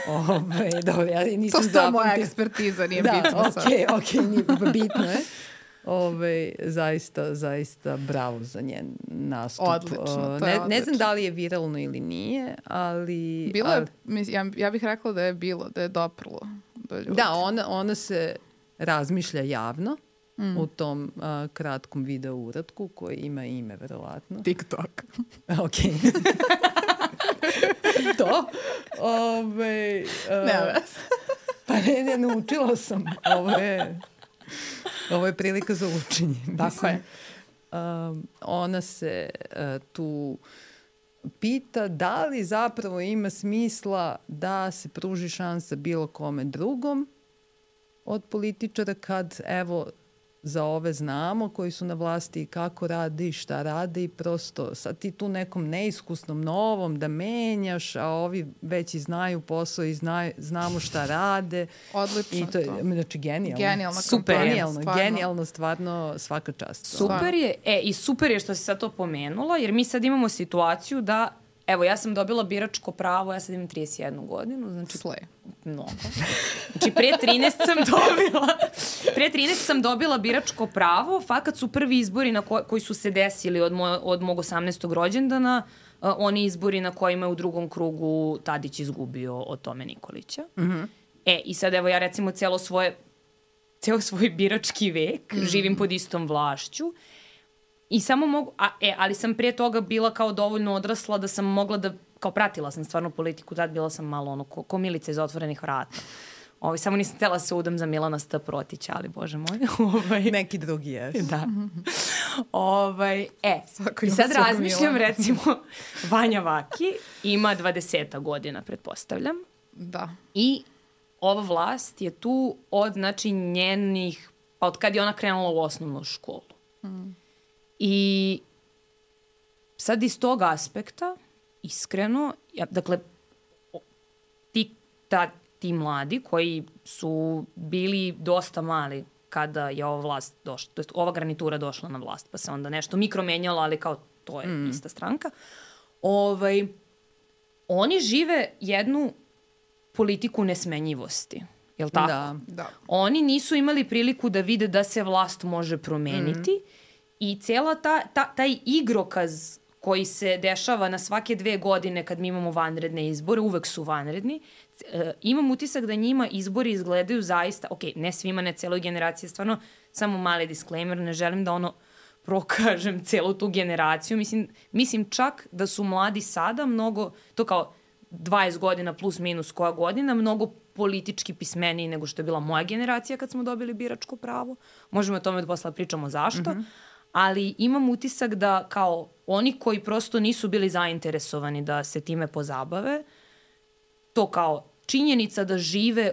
ove, ovaj, dobro, ja nisam zapamtila. To je moja ekspertiza, nije da, bitno sad. Da, okej, okej, nije bitno je. Ove, zaista, zaista bravo za njen nastup. Odlično, to je ne, odlično. Ne znam da li je viralno ili nije, ali... Bilo je, ali, ja, ja bih rekla da je bilo, da je doprlo do ljudi. Da, ona, ona se razmišlja javno mm. u tom uh, kratkom video uradku koji ima ime, verovatno. TikTok. ok. to. Ove, uh, ne vas. pa ne, ne, naučila sam. Ovo je, ovo je prilika za učenje. Tako je. Um, ona se uh, tu pita da li zapravo ima smisla da se pruži šansa bilo kome drugom od političara kad, evo, za ove znamo, koji su na vlasti i kako radi šta radi i prosto sad ti tu nekom neiskusnom novom da menjaš, a ovi već i znaju posao i znaju, znamo šta rade. Odlično I to je, to. znači, genijalno. Genijalna Super Genijalno, stvarno. genijalno, stvarno svaka čast. Super je, e, i super je što si sad to pomenula, jer mi sad imamo situaciju da, evo, ja sam dobila biračko pravo, ja sad imam 31 godinu, znači Slej. mnogo. Znači, pre 13 sam dobila, pre 13 sam dobila biračko pravo, fakat su prvi izbori na ko, koji su se desili od, moj, od mog 18. rođendana, uh, oni izbori na kojima je u drugom krugu Tadić izgubio od Tome Nikolića. Mm -hmm. E, i sad evo ja recimo celo svoje ceo svoj birački vek, mm. živim pod istom vlašću i samo mogu, a, e, ali sam pre toga bila kao dovoljno odrasla da sam mogla da, kao pratila sam stvarno politiku, tad bila sam malo ono, ko, ko milica iz otvorenih vrata. Ovaj, samo nisam htjela se udam za Milana St. Protića, ali bože moj. ovaj, Neki drugi jes. Da. ovaj, e, Svako i sad razmišljam Milana. recimo Vanja Vaki ima 20 godina, pretpostavljam. Da. I ova vlast je tu od, znači, njenih, pa od kad je ona krenula u osnovnu školu. Mm. I sad iz tog aspekta, iskreno, ja, dakle, ti, ta, ti mladi koji su bili dosta mali kada je ova vlast došla, to jest ova garnitura došla na vlast, pa se onda nešto mikro menjalo, ali kao to je mm. ista stranka. Ovaj, oni žive jednu politiku nesmenjivosti. Jel tako? Da. Da. Oni nisu imali priliku da vide da se vlast može promeniti mm. I cela ta, ta, taj igrokaz koji se dešava na svake dve godine kad mi imamo vanredne izbore, uvek su vanredni, e, imam utisak da njima izbori izgledaju zaista, ok, ne svima, ne celoj generaciji, stvarno samo mali disclaimer, ne želim da ono prokažem celu tu generaciju, mislim, mislim čak da su mladi sada mnogo, to kao 20 godina plus minus koja godina, mnogo politički pismeniji nego što je bila moja generacija kad smo dobili biračko pravo. Možemo o tome da posle pričamo zašto. Mm -hmm. Ali imam utisak da kao oni koji prosto nisu bili zainteresovani da se time pozabave, to kao činjenica da žive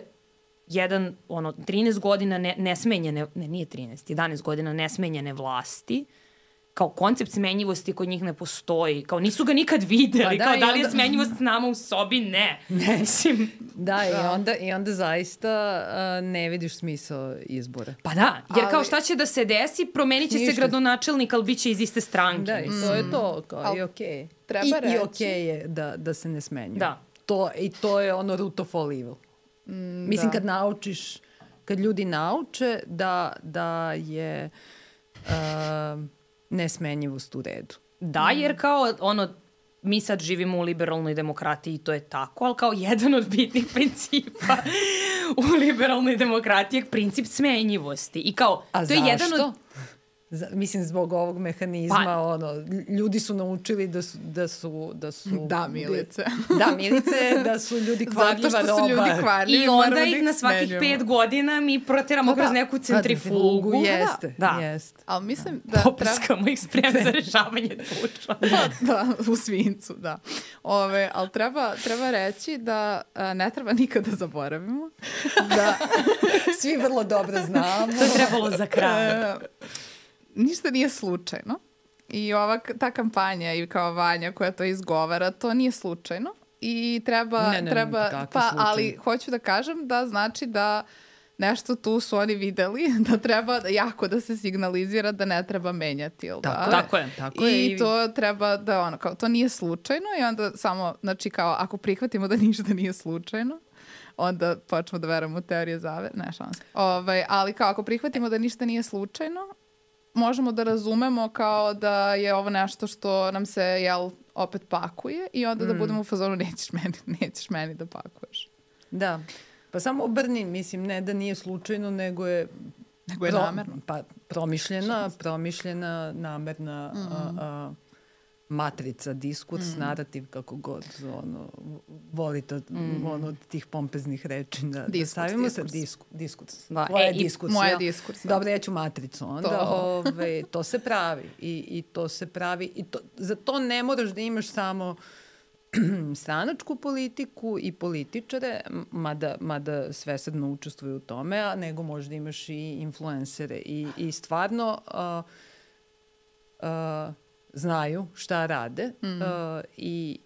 jedan, ono, 13 godina ne, nesmenjene, ne, nije 13, 11 godina nesmenjene vlasti, kao koncept smenjivosti kod njih ne postoji. Kao nisu ga nikad videli. Pa da, kao i da li je onda- smenjivost s nama u sobi? Ne. Ne. Mislim, Da, i onda, i onda zaista uh, ne vidiš smisao izbora. pa da. Jer kao Ali- šta će da se desi, promenit će se Ništa. gradonačelnik, ali bit će iz iste stranke. Da, i to je to, kao Al i okej. treba I, I reći- okej je da, da se ne smenju. Da. To, I to je ono root of all evil. Mislim, da. kad naučiš, kad ljudi nauče da, da je uh, nesmenjivost u redu. Da, jer kao ono, mi sad živimo u liberalnoj demokratiji i to je tako, ali kao jedan od bitnih principa u liberalnoj demokratiji je princip smenjivosti. I kao, A to zašto? je jedan od... Za, mislim, zbog ovog mehanizma, Pa- ono, ljudi su naučili da su, da su, da su Da, Milice. Da, milice, da su ljudi Zato kvarljiva što su ljudi kvarljivi, I onda da ih na svakih smenjujemo. pet godina mi proteramo Pa da. kroz neku Pa, centrifugu. centrifugu, Jeste, Da. jeste. Ali mislim da treba... Poprskamo ih spremno za rešavanje tuča. Pa, da, u svincu, da. Ove, ali treba, treba reći da a, ne treba nikada da zaboravimo da Svi vrlo dobro znamo. To je trebalo za kraj. Ništa nije slučajno. I ova, ta kampanja i kao Vanja koja to izgovara, to nije slučajno. I treba, Ne, ne, ne, treba kakvi pa, slučajno? ali hoću da kažem da znači da nešto tu su oni videli da treba jako da se signalizira da ne treba menjati, jel Tako da? Tako je. Tako je I to treba da ono, kao, to nije slučajno i onda samo, znači kao, ako prihvatimo da ništa nije slučajno, onda počnemo da verujemo u teorije zave, ne šanse. Ovaj, ali kao, ako prihvatimo da ništa nije slučajno, možemo da razumemo kao da je ovo nešto što nam se, jel, opet pakuje i onda Mm. da budemo u fazonu nećeš meni, nećeš meni da pakuješ. Da. Pa samo obrni, mislim, ne da nije slučajno, nego je Nego je namerno. Pa promišljena, promišljena, namerna a, a, matrica, diskurs, narativ, kako god, ono, volite od, ono, od tih pompeznih reči da, da Diskurs, stavimo se. diskurs. Disku, diskurs. Da, Tvoje e, je diskurs. moje ja. diskurs, da. Dobro, ja ću matricu onda. To. Ove, to se pravi. I, I to se pravi. I to, za to ne moraš da imaš samo stranačku politiku i političare, mada, mada svesadno učestvuju u tome, a nego možda imaš i influencere i, i stvarno uh, uh, znaju šta rade mm. uh, i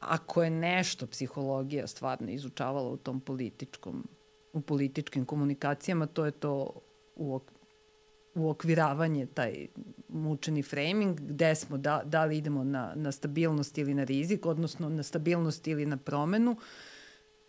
ako je nešto psihologija stvarno izučavala u tom političkom u političkim komunikacijama, to je to u, uokviravanje, taj mučeni framing, gde smo, da, da li idemo na, na stabilnost ili na rizik, odnosno na stabilnost ili na promenu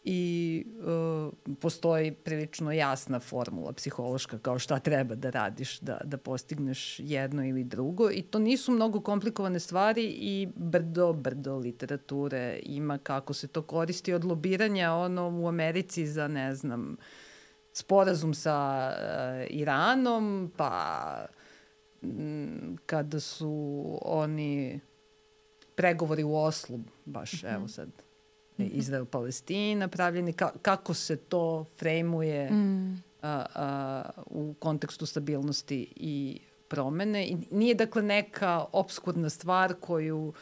i uh, postoji prilično jasna formula psihološka kao šta treba da radiš da, da postigneš jedno ili drugo i to nisu mnogo komplikovane stvari i brdo, brdo literature ima kako se to koristi od lobiranja ono u Americi za ne znam sporazum sa uh, Iranom pa m, kada su oni pregovori u Oslu baš mm -hmm. evo sad Mhm. Izrael-Palestina pravljeni, ka, kako se to frejmuje mm. a, a, u kontekstu stabilnosti i promene. I nije dakle neka obskurna stvar koju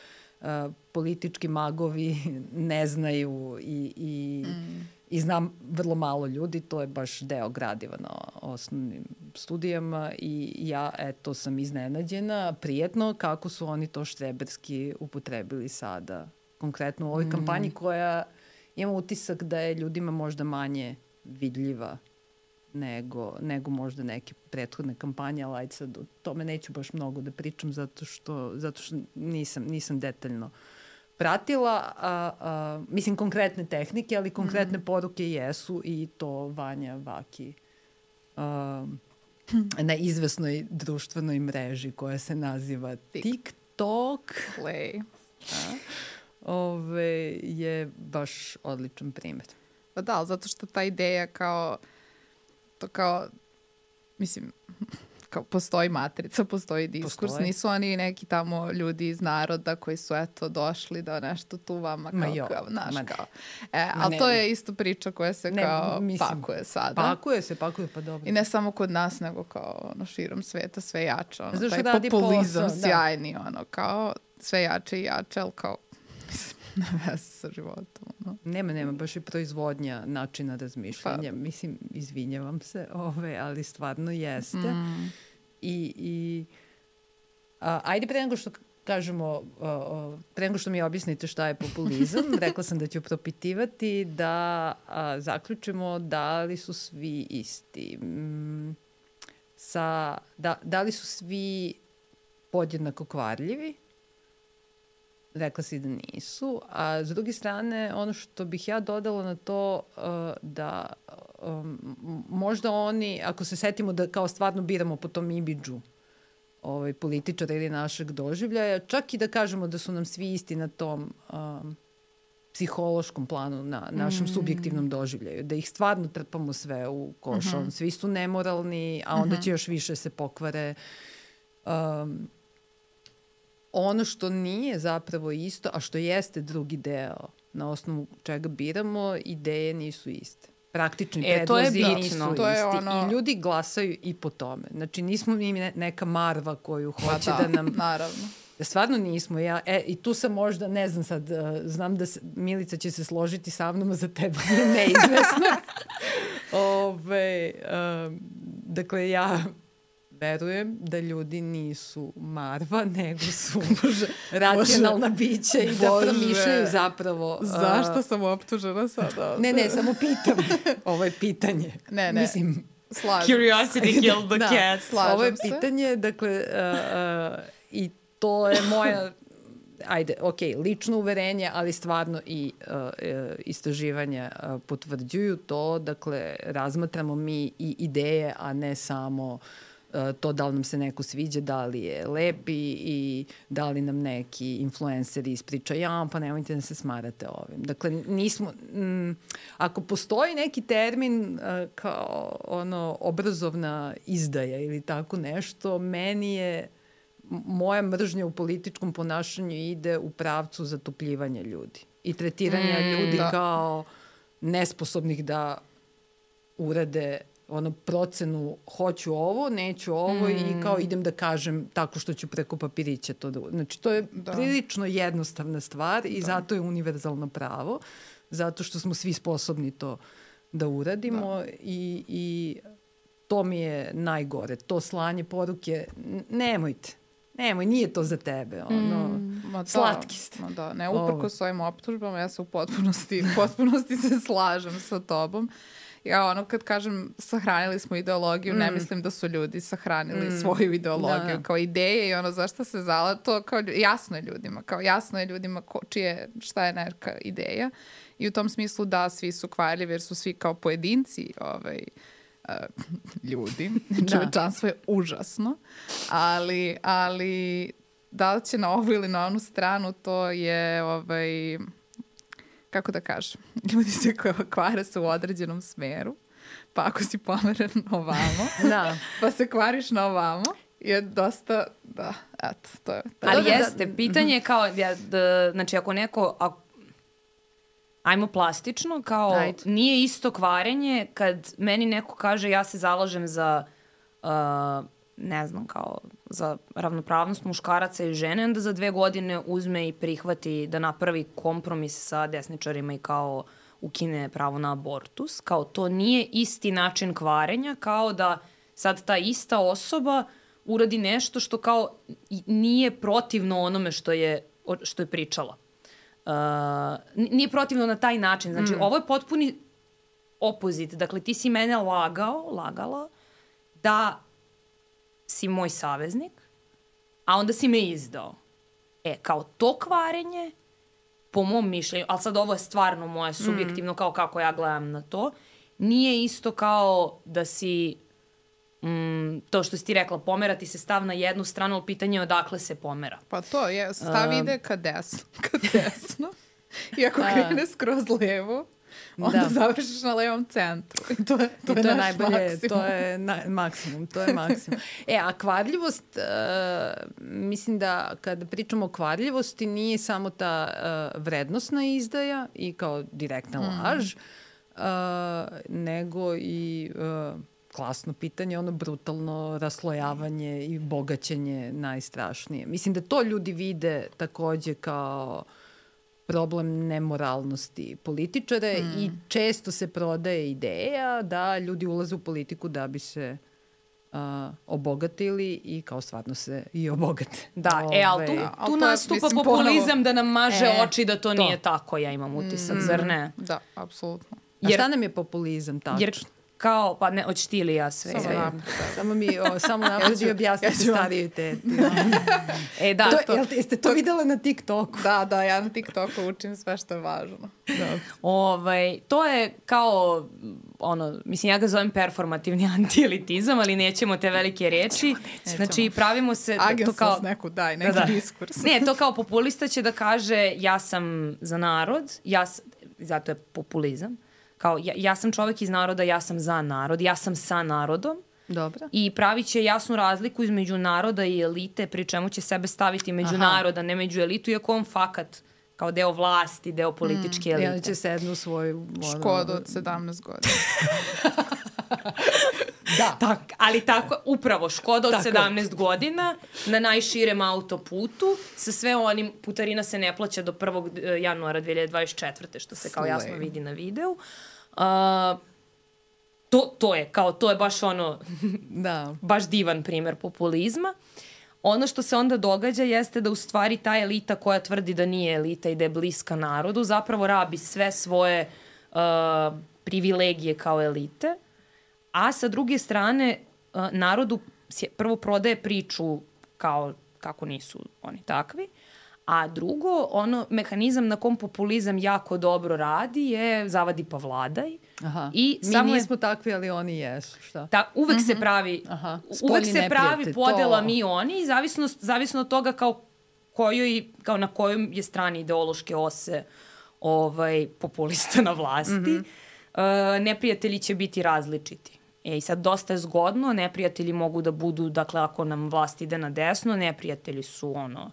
a, politički magovi ne znaju i, i, mm. i znam vrlo malo ljudi, to je baš deo gradiva na osnovnim studijama i ja eto sam iznenađena prijetno kako su oni to štreberski upotrebili sada konkretno u ovoj mm. kampanji koja ima utisak da je ljudima možda manje vidljiva nego, nego možda neke prethodne kampanje, ali ajde sad o tome neću baš mnogo da pričam zato što, zato što nisam, nisam detaljno pratila, a, a, mislim konkretne tehnike, ali konkretne mm. poruke jesu i to Vanja Vaki a, na izvesnoj društvenoj mreži koja se naziva TikTok. Slay. A, ove, je baš odličan primer. Pa da, zato što ta ideja kao, to kao, mislim, kao postoji matrica, postoji diskurs, postoji. nisu oni neki tamo ljudi iz naroda koji su eto došli da nešto tu vama kao, ma jo, kao naš ma kao. E, ali to je isto priča koja se ne, kao mislim, pakuje sada. Pakuje se, pakuje pa dobro. I ne samo kod nas, nego kao ono, širom sveta sve jače. Ono, taj populizam posao, da. sjajni, da. ono, kao sve jače i jače, ali kao veze sa životom. No. Nema, nema, baš i proizvodnja načina razmišljanja. Pa. Mislim, izvinjavam se, ove, ali stvarno jeste. Mm. I, i a, ajde pre nego što kažemo, a, pre nego što mi objasnite šta je populizam, rekla sam da ću propitivati da a, zaključimo da li su svi isti. Mm, sa, da, da li su svi podjednako kvarljivi, rekla si da nisu. A s druge strane, ono što bih ja dodala na to uh, da um, možda oni, ako se setimo da kao stvarno biramo po tom imidžu ovaj, političara ili našeg doživljaja, čak i da kažemo da su nam svi isti na tom um, psihološkom planu, na našem mm. subjektivnom doživljaju, da ih stvarno trpamo sve u koš, mm -hmm. svi su nemoralni, a onda mm -hmm. će još više se pokvare. Um, ono što nije zapravo isto, a što jeste drugi deo na osnovu čega biramo, ideje nisu iste. Praktični e, predlozi to je nisu to je isti. Ono... I ljudi glasaju i po tome. Znači, nismo mi neka marva koju pa hoće da, da nam... naravno. Ja stvarno nismo. Ja, e, I tu sam možda, ne znam sad, uh, znam da se, Milica će se složiti sa mnom, a za tebe je neizvesno. Ove, uh, dakle, ja verujem da ljudi nisu marva, nego su racionalna bića i da promišljaju zapravo... Zašto sam optužena sada? Ne, ne, samo pitam. Ovo je pitanje. Ne, ne. Mislim, Slažem. Curiosity killed the da, cat. Slažem Ovo je se. pitanje, dakle, uh, uh, i to je moja ajde, ok, lično uverenje, ali stvarno i uh, istraživanja uh, potvrđuju to, dakle, razmatramo mi i ideje, a ne samo uh, to da li nam se neko sviđa, da li je lepi i da li nam neki influencer ispriča, ja, pa nemojte da se smarate ovim. Dakle, nismo, m, ako postoji neki termin uh, kao ono obrazovna izdaja ili tako nešto, meni je moja mržnja u političkom ponašanju ide u pravcu zatupljivanja ljudi i tretiranja mm, ljudi da. kao nesposobnih da urade ono procenu hoću ovo, neću ovo mm. i kao idem da kažem tako što ću preko papirića to da... Znači to je da. prilično jednostavna stvar i da. zato je univerzalno pravo, zato što smo svi sposobni to da uradimo da. i, i to mi je najgore. To slanje poruke, nemojte. Nemoj, nije to za tebe. Ono, mm, ma da, slatki ste. Ma da, ne, uprko svojim optužbama, ja se u potpunosti, potpunosti se slažem sa tobom. Ja ono kad kažem sahranili smo ideologiju, mm. ne mislim da su ljudi sahranili mm. svoju ideologiju da. kao ideje i ono zašto se zala, to kao jasno je ljudima, kao jasno je ljudima ko, čije, šta je neka ideja i u tom smislu da svi su kvarljivi jer su svi kao pojedinci ovaj, uh, ljudi, da. čovečanstvo je užasno, ali, ali da li će na ovu ili na onu stranu to je ovaj, kako da kažem, ljudi se kvare su u određenom smeru, pa ako si pomeren ovamo, da. pa se kvariš na ovamo, je dosta, da, eto, to je. To Ali da, jeste, da, pitanje je kao, ja, da, znači ako neko, ako, ajmo plastično, kao Ajde. nije isto kvarenje kad meni neko kaže ja se zalažem za uh, ne znam, kao za ravnopravnost muškaraca i žene, onda za dve godine uzme i prihvati da napravi kompromis sa desničarima i kao ukine pravo na abortus. Kao to nije isti način kvarenja, kao da sad ta ista osoba uradi nešto što kao nije protivno onome što je, što je pričala. Uh, nije protivno na taj način. Znači, mm. ovo je potpuni opozit. Dakle, ti si mene lagao, lagala, da si moj saveznik, a onda si me izdao. E, kao to kvarenje, po mom mišljenju, ali sad ovo je stvarno moje subjektivno, mm. kao kako ja gledam na to, nije isto kao da si mm, to što si ti rekla, pomerati se stav na jednu stranu, ali pitanje je odakle se pomera. Pa to je, stav ide ka desno. Ka desno. I ako krene skroz levo, onda da. završiš na levom centru. I to je, to, I to je, je najbolje, maksimum. to je na, maksimum, to je maksimum. E, a kvarljivost, uh, mislim da kada pričamo o kvarljivosti, nije samo ta uh, vrednostna izdaja i kao direktna mm. laž, uh, nego i uh, klasno pitanje, ono brutalno raslojavanje i bogaćenje najstrašnije. Mislim da to ljudi vide takođe kao problem nemoralnosti političare mm. i često se prodaje ideja da ljudi ulaze u politiku da bi se uh, obogatili i kao stvarno se i obogate. Da, Ove, e, ali tu, tu ali nastupa je, populizam ponovo, da nam maže e, oči da to, to nije tako, ja imam utisak, mm, zar ne? Da, apsolutno. A šta nam je populizam tačno? Jer kao, pa ne, hoćeš ti ili ja sve? Samo, ja. samo mi, o, samo napred i objasniti ja starije teti. e, da. To, to, jel, jeste to, to videla na TikToku? Da, da, ja na TikToku učim sve što je važno. Da. Ovaj, to je kao, ono, mislim, ja ga zovem performativni antielitizam, ali nećemo te velike reči. Nećemo, nećemo. Znači, pravimo se... Agensnost to kao, neku daj, neki da, da. diskurs. ne, to kao populista će da kaže ja sam za narod, ja, zato je populizam Kao, ja, ja sam čovek iz naroda, ja sam za narod, ja sam sa narodom. Dobro. I pravit će jasnu razliku između naroda i elite, pri čemu će sebe staviti među Aha. naroda, ne među elitu, iako on fakat kao deo vlasti, deo političke mm, elite. I onda će sednu svoju... Škodu od 17 godina. da. Tak, ali tako, upravo Škoda od tako. 17 godina na najširem autoputu sa sve onim, putarina se ne plaća do 1. E, januara 2024. što se kao jasno vidi na videu. Uh, to, to je, kao, to je baš ono, da. baš divan primer populizma. Ono što se onda događa jeste da u stvari ta elita koja tvrdi da nije elita i da je bliska narodu zapravo rabi sve svoje uh, privilegije kao elite a sa druge strane narodu prvo prodaje priču kao kako nisu oni takvi, a drugo, ono, mehanizam na kom populizam jako dobro radi je zavadi pa vladaj. Aha. I Mi samo nismo je, takvi, ali oni jesu, šta? Ta, uvek uh -huh. se mhm. pravi, Aha. uvek se pravi podela to... mi oni, zavisno, zavisno od toga kao kojoj, kao na kojoj je strani ideološke ose ovaj, populista na vlasti. Mm -hmm. uh, neprijatelji će biti različiti. E, i sad dosta je zgodno, neprijatelji mogu da budu, dakle, ako nam vlast ide na desno, neprijatelji su ono,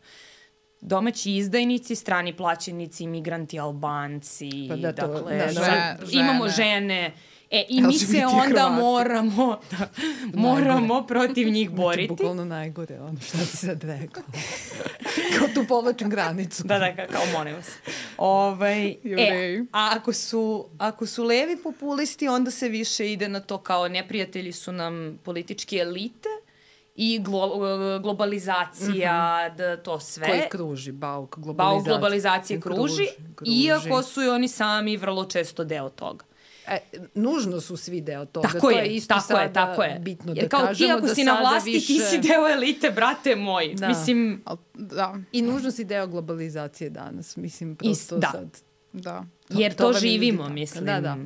domaći izdajnici, strani plaćenici, imigranti, albanci, pa da, to, dakle, da, žen, žene. imamo žene, E, i mi se onda Hrvati. moramo, da, moramo protiv njih Znači, boriti. bukvalno najgore, ono šta si sad rekao. Kao tu povlačim granicu. Da, da, ka- kao molim vas. Ovaj, e, a ako su, ako su levi populisti, onda se više ide na to kao neprijatelji su nam političke elite i glo, globalizacija, da to sve. Koji kruži, bauk globalizacije. Bauk globalizacije kruži, kruži. iako su i oni sami vrlo često deo toga. E, nužno su svi deo toga. Tako to je, je isto tako sada je, tako je. bitno Jer da kao kažemo ti ako da si na vlasti, više... ti si deo elite, brate moj. Da. Mislim, Al, da, I nužno si deo globalizacije danas, mislim, prosto Is- da. sad. Da. jer to, to živimo, vidi- mislim. Da, da.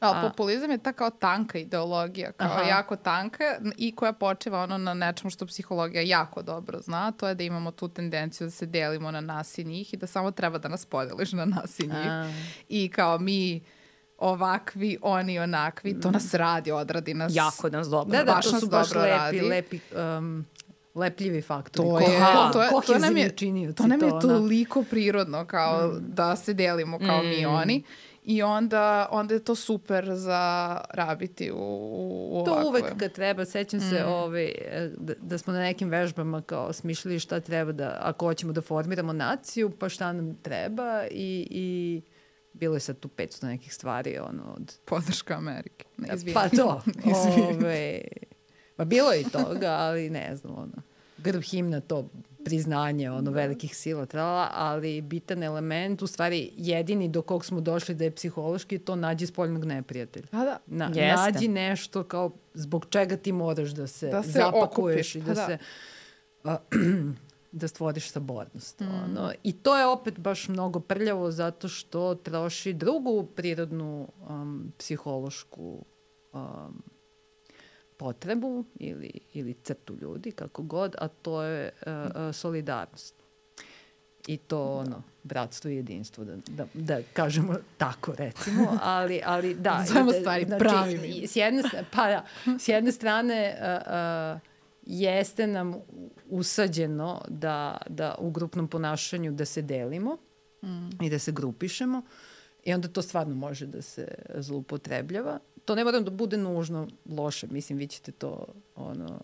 A- populizam je ta kao tanka ideologija, kao Aha. jako tanka i koja počeva ono na nečemu što psihologija jako dobro zna, to je da imamo tu tendenciju da se delimo na nas i njih i da samo treba da nas podeliš na nas i njih. A. I kao mi ovakvi, oni onakvi, to nas radi, odradi nas. Jako nas dobro. Da, da, Baš to su baš lepi, radi. lepi, um, lepljivi faktori. To Ko- je, to je, to nam je, to nam je ono. toliko prirodno kao da se delimo kao mi oni. I onda, onda je to super za rabiti u, u, u To ovakve. uvek kad treba, sećam se ovaj, e, da, da smo na nekim vežbama kao smišljali šta treba da, ako hoćemo da formiramo naciju, pa šta nam treba i, i bilo je sad tu 500 nekih stvari, ono, od Podrška Amerike. Ne, izvini. Pa to. Ove, pa bilo je i toga, ali ne znam, ono, grb himna to priznanje ono velikih sila trala, ali bitan element, u stvari jedini do kog smo došli da je psihološki, to nađi spoljnog neprijatelja. Pa da. Na, Jeste. nađi nešto kao zbog čega ti moraš da se, Da se zapakuješ okupiš, i pa da, da. se a, da stvoriš sabornost. Mm. Ono. I to je opet baš mnogo prljavo zato što troši drugu prirodnu um, psihološku um, potrebu ili, ili crtu ljudi, kako god, a to je uh, solidarnost. I to ono, bratstvo i jedinstvo, da, da, da kažemo tako recimo, ali, ali da. i Zovemo da- stvari pravim i- imenom. S jedne, pa da, s jedne strane uh, uh, jeste nam usađeno da, da u grupnom ponašanju da se delimo i da se grupišemo i onda to stvarno može da se zloupotrebljava. To ne mora da bude nužno loše, mislim, vi ćete to ono,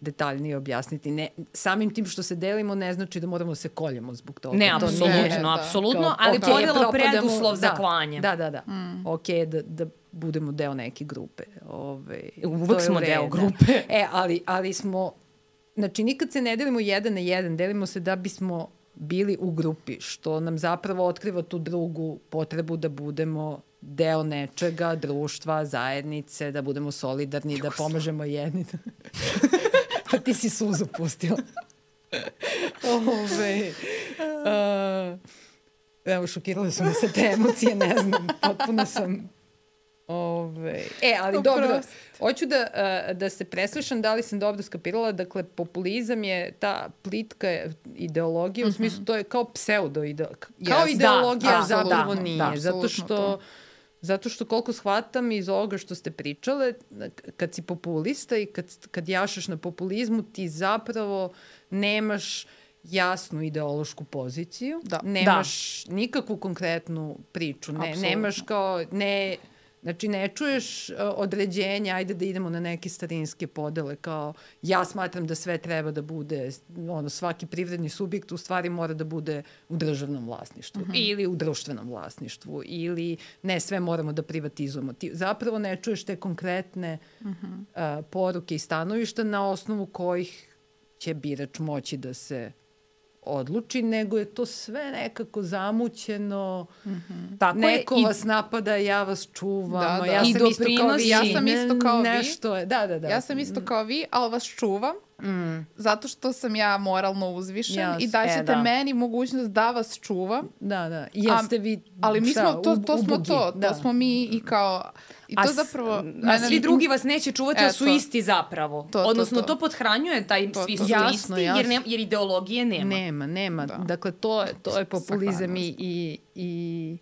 detaljnije objasniti. Ne, samim tim što se delimo ne znači da moramo da se koljemo zbog toga. Ne, to apsolutno, nije- da. apsolutno, kao, ali podela propadamo- preduslov za da, klanje. Da, da, da. Mm. Ok, da, da budemo deo neke grupe. Ove, Uvek smo deo redu. grupe. E, ali, ali smo, znači nikad se ne delimo jedan na jedan, delimo se da bismo bili u grupi, što nam zapravo otkriva tu drugu potrebu da budemo deo nečega, društva, zajednice, da budemo solidarni, da pomažemo jedni. pa ti si suzu pustila. Ove, uh, evo, šokirale su me se te emocije, ne znam, potpuno sam Ove, e, ali dobro, hoću da, uh, da se preslušam da li sam dobro skapirala. Dakle, populizam je ta plitka ideologija, u smislu to je kao pseudo ideologija. Kao Yes, ideologija da, zapravo apsolutno, nije. da, zato što to. Zato što koliko shvatam iz ovoga što ste pričale, kad si populista i kad, kad jašaš na populizmu, ti zapravo nemaš jasnu ideološku poziciju, Da. nemaš nikakvu konkretnu priču, ne, Apsolutno. nemaš kao, ne, znači ne čuješ uh, određenja, ajde da idemo na neke starinske podele, kao ja smatram da sve treba da bude, ono, svaki privredni subjekt u stvari mora da bude u državnom vlasništvu Mhm. ili u društvenom vlasništvu ili ne, sve moramo da privatizujemo. Ti zapravo ne čuješ te konkretne uh, poruke i stanovišta na osnovu kojih će birač moći da se odluči, nego je to sve nekako zamućeno, Tako neko je, i vas napada, ja vas čuvam, Da, da. ja I sam isto kao vi. Ja sam isto kao vi. Nešto je, da, da, da. Ja sam isto kao vi, ali vas čuvam. Zato što sam ja moralno uzvišen Jas, i daćete e, da. meni mogućnost da vas čuvam. Da, da. Jer ste vi, Ali mi smo, to, to smo to, to da. smo mi i kao, i to a, zapravo... a svi drugi vas neće čuvati, a su isti zapravo. To, to, Odnosno, to, to. podhranjuje taj To, svi to. su Jasno, isti, jer, ne, jer ideologije nema. Nema, nema. Da. Dakle, to, je- to je populizam i, i, i...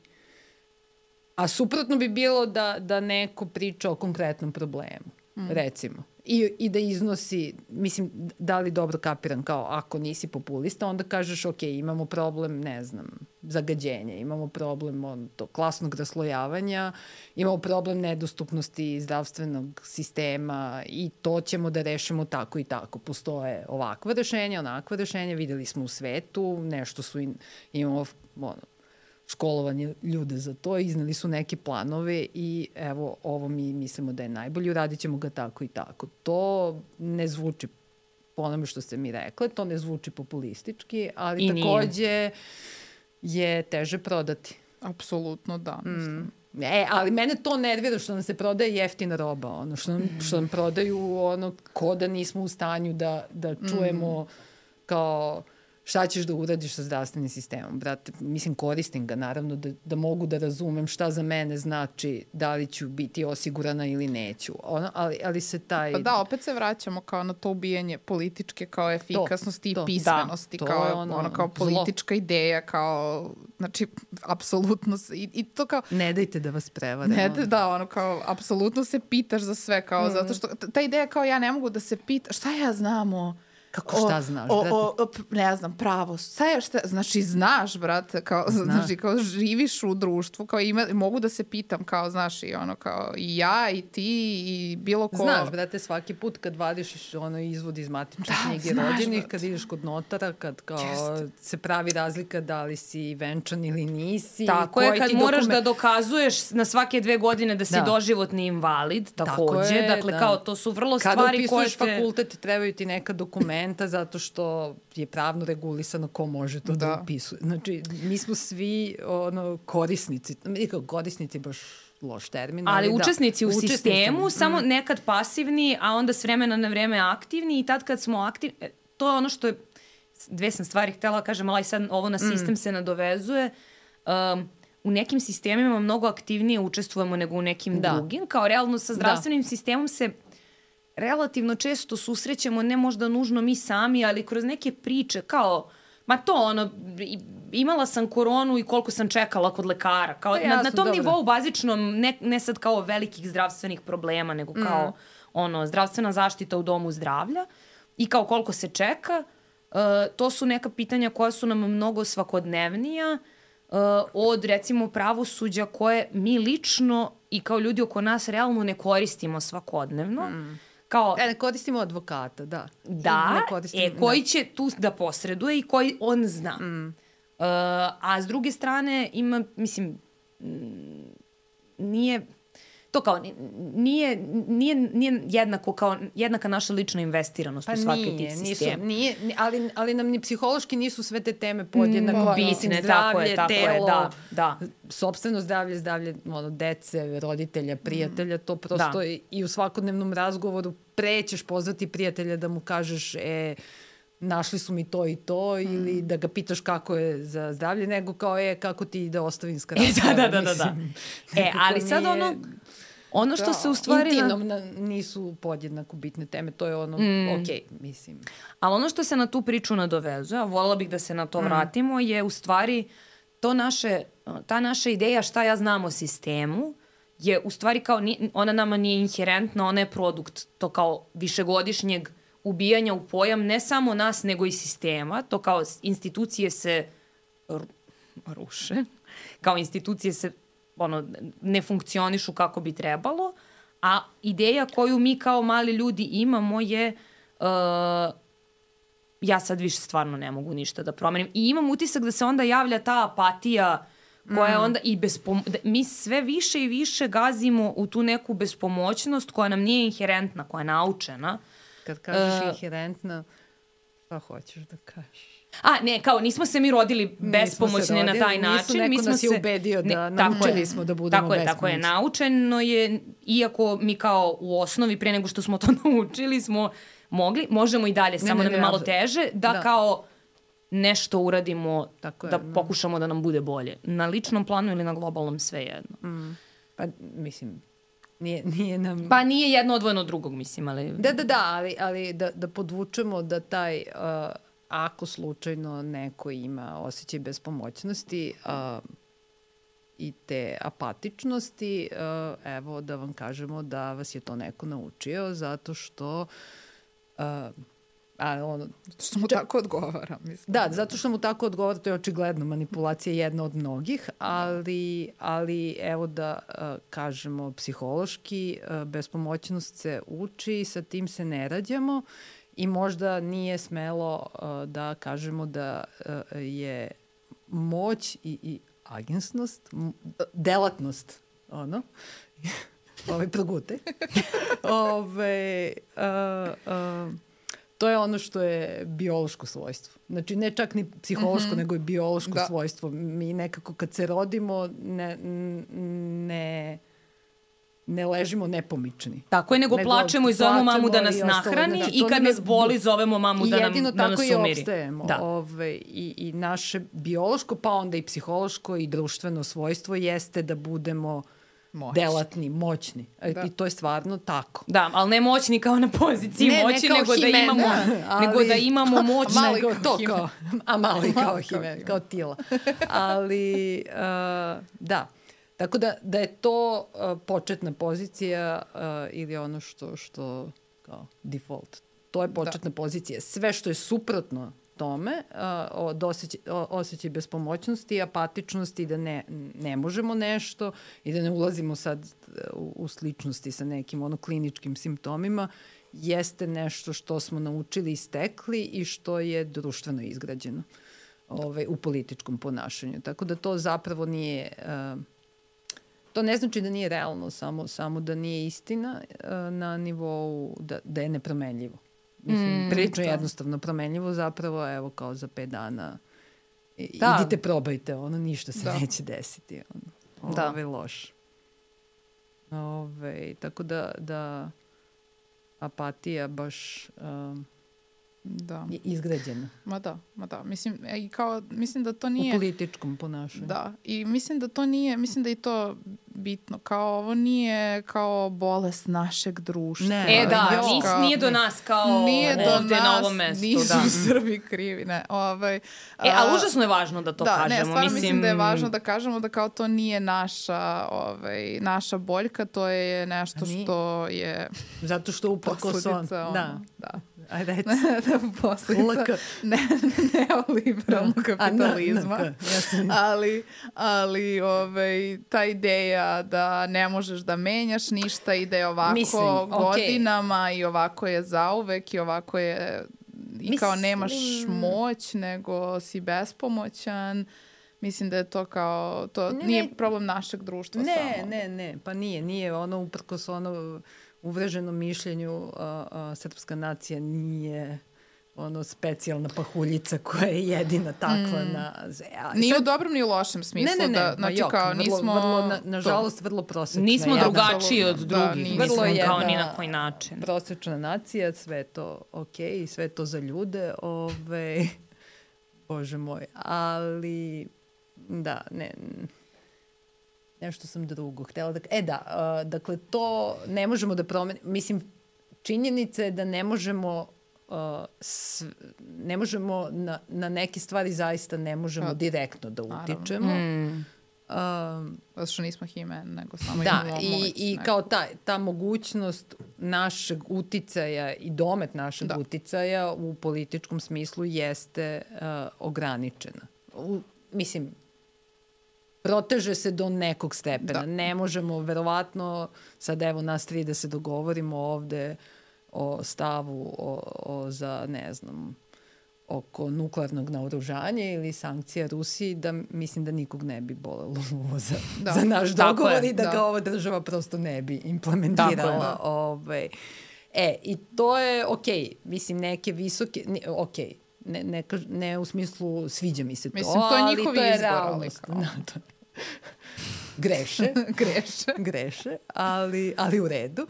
A suprotno bi bilo da, da neko priča o konkretnom problemu, recimo. I, i da iznosi, mislim, da li dobro kapiram, kao ako nisi populista, onda kažeš, ok, imamo problem, ne znam, zagađenja, imamo problem on, to, klasnog raslojavanja, imamo problem nedostupnosti zdravstvenog sistema i to ćemo da rešimo tako i tako. Postoje ovakva rešenja, onakva rešenja, videli smo u svetu, nešto su, in, imamo ono, školovanje ljude za to, iznali su neke planove i evo ovo mi mislimo da je najbolje, uradit ćemo ga tako i tako. To ne zvuči po onome što ste mi rekli, to ne zvuči populistički, ali I takođe nije. je teže prodati. Apsolutno da, mislim. Mm. E, ali mene to nervira što nam se prodaje jeftina roba, ono, što nam, što nam prodaju ono, ko da nismo u stanju da, da čujemo mm. kao šta ćeš da uradiš sa zdravstvenim sistemom, brate. Mislim, koristim ga, naravno, da, da mogu da razumem šta za mene znači da li ću biti osigurana ili neću. Ono, ali, ali se taj... Pa da, opet se vraćamo kao na to ubijanje političke, kao efikasnosti to, i pismenosti, da, kao, ono, ono, kao politička zlo. ideja, kao, znači, apsolutno, se, i, i to kao... Ne dajte da vas prevare. Ne, da, da, ono, kao, apsolutno se pitaš za sve, kao, mm. zato što, ta ideja kao ja ne mogu da se pita, šta ja znamo, Kako šta znaš, o, o, o, ne znam, pravo. Šta je, šta, znači znaš, brate, kao, Zna. znači, kao živiš u društvu, kao ima, mogu da se pitam, kao, znaš, i ono, kao, i ja, i ti, i bilo ko. Znaš, brate, svaki put kad vadiš ono izvod iz matične da, knjige znaš, rođenih, brate. kad ideš kod notara, kad kao Just. se pravi razlika da li si venčan ili nisi. Tako je, kad moraš da dokazuješ na svake dve godine da si da. doživotni invalid, takođe, je, dakle, da. kao, to su vrlo stvari koje te... Kada upisuješ fakultet, trebaju ti neka dokumenta dokumenta zato što je pravno regulisano ko može to da, da upisuje. Znači, mi smo svi ono, korisnici, korisnici baš loš termin. Ali, ali da, učesnici da, u učesnici. sistemu, mm. samo nekad pasivni, a onda s vremena na vreme aktivni i tad kad smo aktivni, e, to je ono što je, dve sam stvari htela da kažem, ali sad ovo na mm. sistem mm. se nadovezuje. Um, u nekim sistemima mnogo aktivnije učestvujemo nego u nekim da. drugim. Kao realno sa da. zdravstvenim da. sistemom se relativno često susrećemo, ne možda nužno mi sami, ali kroz neke priče, kao, ma to ono, imala sam koronu i koliko sam čekala kod lekara. Kao, pa na, na tom dobro. nivou bazičnom, ne, ne sad kao velikih zdravstvenih problema, nego kao mm. ono, zdravstvena zaštita u domu zdravlja i kao koliko se čeka. Uh, to su neka pitanja koja su nam mnogo svakodnevnija uh, od recimo pravosuđa koje mi lično i kao ljudi oko nas realno ne koristimo svakodnevno. Mm Kao, e, ne koristimo advokata, da. Da, e, koji da. će tu da posreduje i koji on zna. Mm. Uh, a s druge strane ima, mislim, nije to kao nije, nije, nije jednako kao jednaka naša lična investiranost pa u svaki nije, tih sistema. Nije, ali, ali nam ni psihološki nisu sve te teme podjednako mm, bitne, zdravlje, tako je, tako telo, je, da, da. sobstveno zdravlje, zdravlje ono, dece, roditelja, prijatelja, to prosto da. i u svakodnevnom razgovoru prećeš pozvati prijatelja da mu kažeš e, našli su mi to i to mm. ili da ga pitaš kako je za zdravlje, nego kao je kako ti ide ostavinska rasprava. E, da, da, da, da. da. e, ali sad ono, ono što da, se u stvari... Intimno na... nisu podjednako bitne teme, to je ono, mm. ok, mislim. Ali ono što se na tu priču nadovezuje, a volila bih da se na to mm. vratimo, je u stvari to naše, ta naša ideja šta ja znam o sistemu, je u stvari kao, ona nama nije inherentna, ona je produkt to kao višegodišnjeg ubijanja u pojam ne samo nas, nego i sistema. To kao institucije se ruše, kao institucije se ono, ne funkcionišu kako bi trebalo, a ideja koju mi kao mali ljudi imamo je uh, ja sad više stvarno ne mogu ništa da promenim. I imam utisak da se onda javlja ta apatija koja je mm. onda i bespom... Da, mi sve više i više gazimo u tu neku bespomoćnost koja nam nije inherentna, koja je naučena. Kad kažeš uh, inherentna, šta hoćeš da kažeš? A, ne, kao nismo se mi rodili bespomoćni na taj način. Nisu mi smo nas se, je ubedio da ne, naučili smo da budemo tako je, Tako je, naučeno je, iako mi kao u osnovi, pre nego što smo to naučili, smo mogli, možemo i dalje, samo ne, ne, nam je malo teže, da, da. kao nešto uradimo, Tako je, da pokušamo da nam bude bolje. Na ličnom planu ili na globalnom, sve jedno. Mm. Pa, mislim, nije, nije nam... Pa nije jedno odvojeno od drugog, mislim, ali... Da, da, da, ali, ali da, da podvučemo da taj... Uh, ako slučajno neko ima osjećaj bespomoćnosti, uh, i te apatičnosti, uh, evo da vam kažemo da vas je to neko naučio zato što uh, a ono, što mu tako odgovara, mislim. Da, zato što mu tako odgovara, to je očigledno manipulacija jedna od mnogih, ali, ali evo da uh, kažemo psihološki, uh, bespomoćnost se uči, sa tim se ne rađamo i možda nije smelo uh, da kažemo da uh, je moć i, i agensnost, delatnost, ono, ovaj progute, ove, uh, uh, to je ono što je biološko svojstvo. Znači, ne čak ni psihološko, mm -hmm. nego je biološko da. svojstvo. Mi nekako kad se rodimo ne, ne ne ležimo nepomični. Tako je, nego, nego plačemo i zovemo mamu da nas nahrani znači, i kad nas boli zovemo mamu da, nam, da nas umiri. I jedino tako i opstajemo. Da. Ove, i, I naše biološko, pa onda i psihološko i društveno svojstvo jeste da budemo Moć. delatni, moćni. E, da. I to je stvarno tako. Da, ali ne moćni kao na poziciji ne, moći, ne nego, da imamo, ali, nego da imamo moć. Malo nego to kao, a malo i kao hime, kao tila. Ali, uh, da. Tako da, da je to uh, početna pozicija uh, ili ono što, što kao default. To je početna da. pozicija. Sve što je suprotno tome, uh, od osjećaj, osjećaj bespomoćnosti, apatičnosti, da ne, ne možemo nešto i da ne ulazimo sad u, u sličnosti sa nekim ono kliničkim simptomima, jeste nešto što smo naučili i stekli i što je društveno izgrađeno ovaj, u političkom ponašanju. Tako da to zapravo nije... Uh, to ne znači da nije realno, samo, samo da nije istina uh, na nivou da, da je nepromenljivo. Mislim, mm, prilično to. jednostavno promenljivo zapravo, evo kao za pet dana da. idite probajte, ono ništa se da. neće desiti. Ono. Ovo da. je loš. Ove, tako da, da apatija baš um, da. je izgrađena. Ma da, ma da. Mislim, e, i kao, mislim da to nije... U političkom ponašanju. Da, i mislim da to nije, mislim da i to bitno, kao ovo nije kao bolest našeg društva. Ne, e da, jo, nis, nije do nas kao nije do ovde nas, na ovom mestu. Nisu da. Srbi krivi, ne. Ovaj, e, ali užasno je važno da to da, kažemo. Da, ne, stvarno mislim... mislim da je važno da kažemo da kao to nije naša, ovaj, naša boljka, to je nešto što je... Zato što uprkos on, da. da. Ajde, da, posledica ne, neoliberalnog kapitalizma. Na, na, na, ali, ali ovaj, ta ideja da ne možeš da menjaš ništa i da je ovako Mislim, godinama okay. i ovako je zauvek i ovako je i Mislim, kao nemaš moć nego si bespomoćan. Mislim da je to kao, to ne, nije problem našeg društva ne, samo. Ne, ne, ne, pa nije, nije ono uprkos ono uvreženom mišljenju a, a, srpska nacija nije ono specijalna pahuljica koja je jedina takva mm. na a, Nije sad, u dobrom ni u lošem smislu. Ne, ne, ne, da, znači jok, kao vrlo, nismo... Vrlo, na, nažalost, vrlo prosečna. Nismo drugačiji od da, drugih, da, vrlo je kao ni na koji način. Prosečna nacija, sve to okej, okay, sve to za ljude, ove, bože moj, ali da, ne, nešto sam drugo htela da... E da, uh, dakle, to ne možemo da promenimo. Mislim, činjenica je da ne možemo uh, s, ne možemo na, na neke stvari zaista ne možemo A, direktno da utičemo. Mm. Um, Zato što nismo hime, nego samo da, imamo i, i kao ta, ta mogućnost našeg uticaja i domet našeg da. uticaja u političkom smislu jeste uh, ograničena. U, mislim, proteže se do nekog stepena. Da. Ne možemo, verovatno, sad evo nas tri da se dogovorimo ovde o stavu o, o za, ne znam, oko nuklearnog naoružanja ili sankcija Rusiji, da mislim da nikog ne bi bolelo uvo za, da. za naš dogovor i da, da ga ova država prosto ne bi implementirala. Je, da. Ovaj. E, i to je okej, okay. mislim, neke visoke, okej, okay. ne, ne, ne u smislu sviđa mi se to, Mislim, to je njihovi izbor, ali kao. Da, to, greše. greše. greše, ali, ali u redu.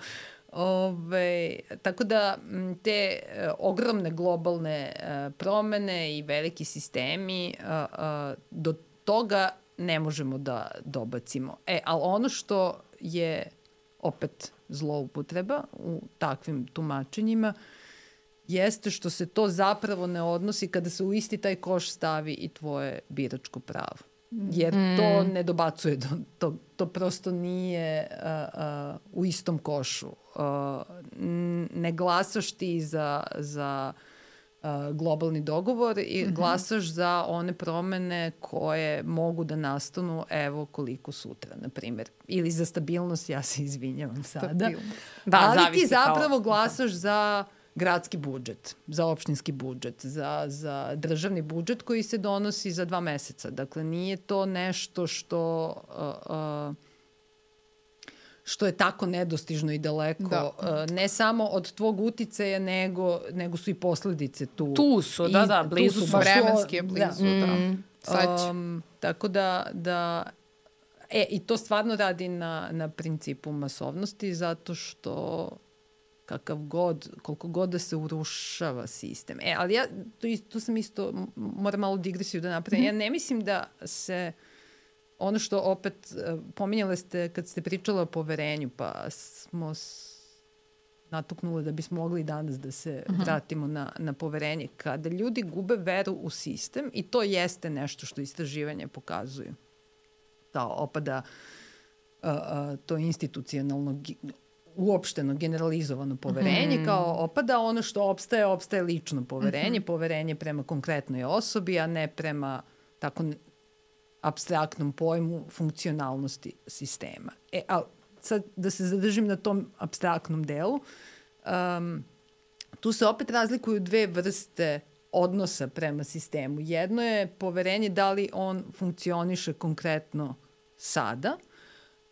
Ove, tako da te e, ogromne globalne e, promene i veliki sistemi a, do toga ne možemo da dobacimo. E, ali ono što je opet zloupotreba u takvim tumačenjima jeste što se to zapravo ne odnosi kada se u isti taj koš stavi i tvoje biračko pravo. Jer mm. to ne dobacuje, to, to, to prosto nije uh, uh, u istom košu. Uh, ne glasaš ti za, za uh, globalni dogovor i mm -hmm. glasaš za one promene koje mogu da nastanu evo koliko sutra, na primjer. Ili za stabilnost, ja se izvinjavam sada. Stabilnost. Da, Ali ti zapravo kao... glasaš za gradski budžet, za opštinski budžet, za, za državni budžet koji se donosi za dva meseca. Dakle, nije to nešto što... Uh, uh, što je tako nedostižno i daleko, da. Uh, ne samo od tvog uticaja, nego, nego su i posledice tu. Tu su, da, da, blizu su. Vremenski je blizu, da. da. Mm. Sad um, tako da, da E, i to stvarno radi na, na principu masovnosti, zato što kakav god, koliko god da se urušava sistem. E, ali ja, tu, tu sam isto, moram malo digresiju da napravim, -hmm. ja ne mislim da se, ono što opet e, pominjale ste kad ste pričala o poverenju, pa smo natuknule da bismo mogli danas da se uh mhm. -huh. vratimo na, na poverenje. Kada ljudi gube veru u sistem, i to jeste nešto što istraživanje pokazuju, da opada uh, uh, to institucionalno uopšteno generalizovano poverenje, mm. kao opada ono što opstaje, opstaje lično poverenje, mm -hmm. poverenje prema konkretnoj osobi, a ne prema tako abstraktnom pojmu funkcionalnosti sistema. E, a sad da se zadržim na tom abstraktnom delu, um, tu se opet razlikuju dve vrste odnosa prema sistemu. Jedno je poverenje da li on funkcioniše konkretno sada,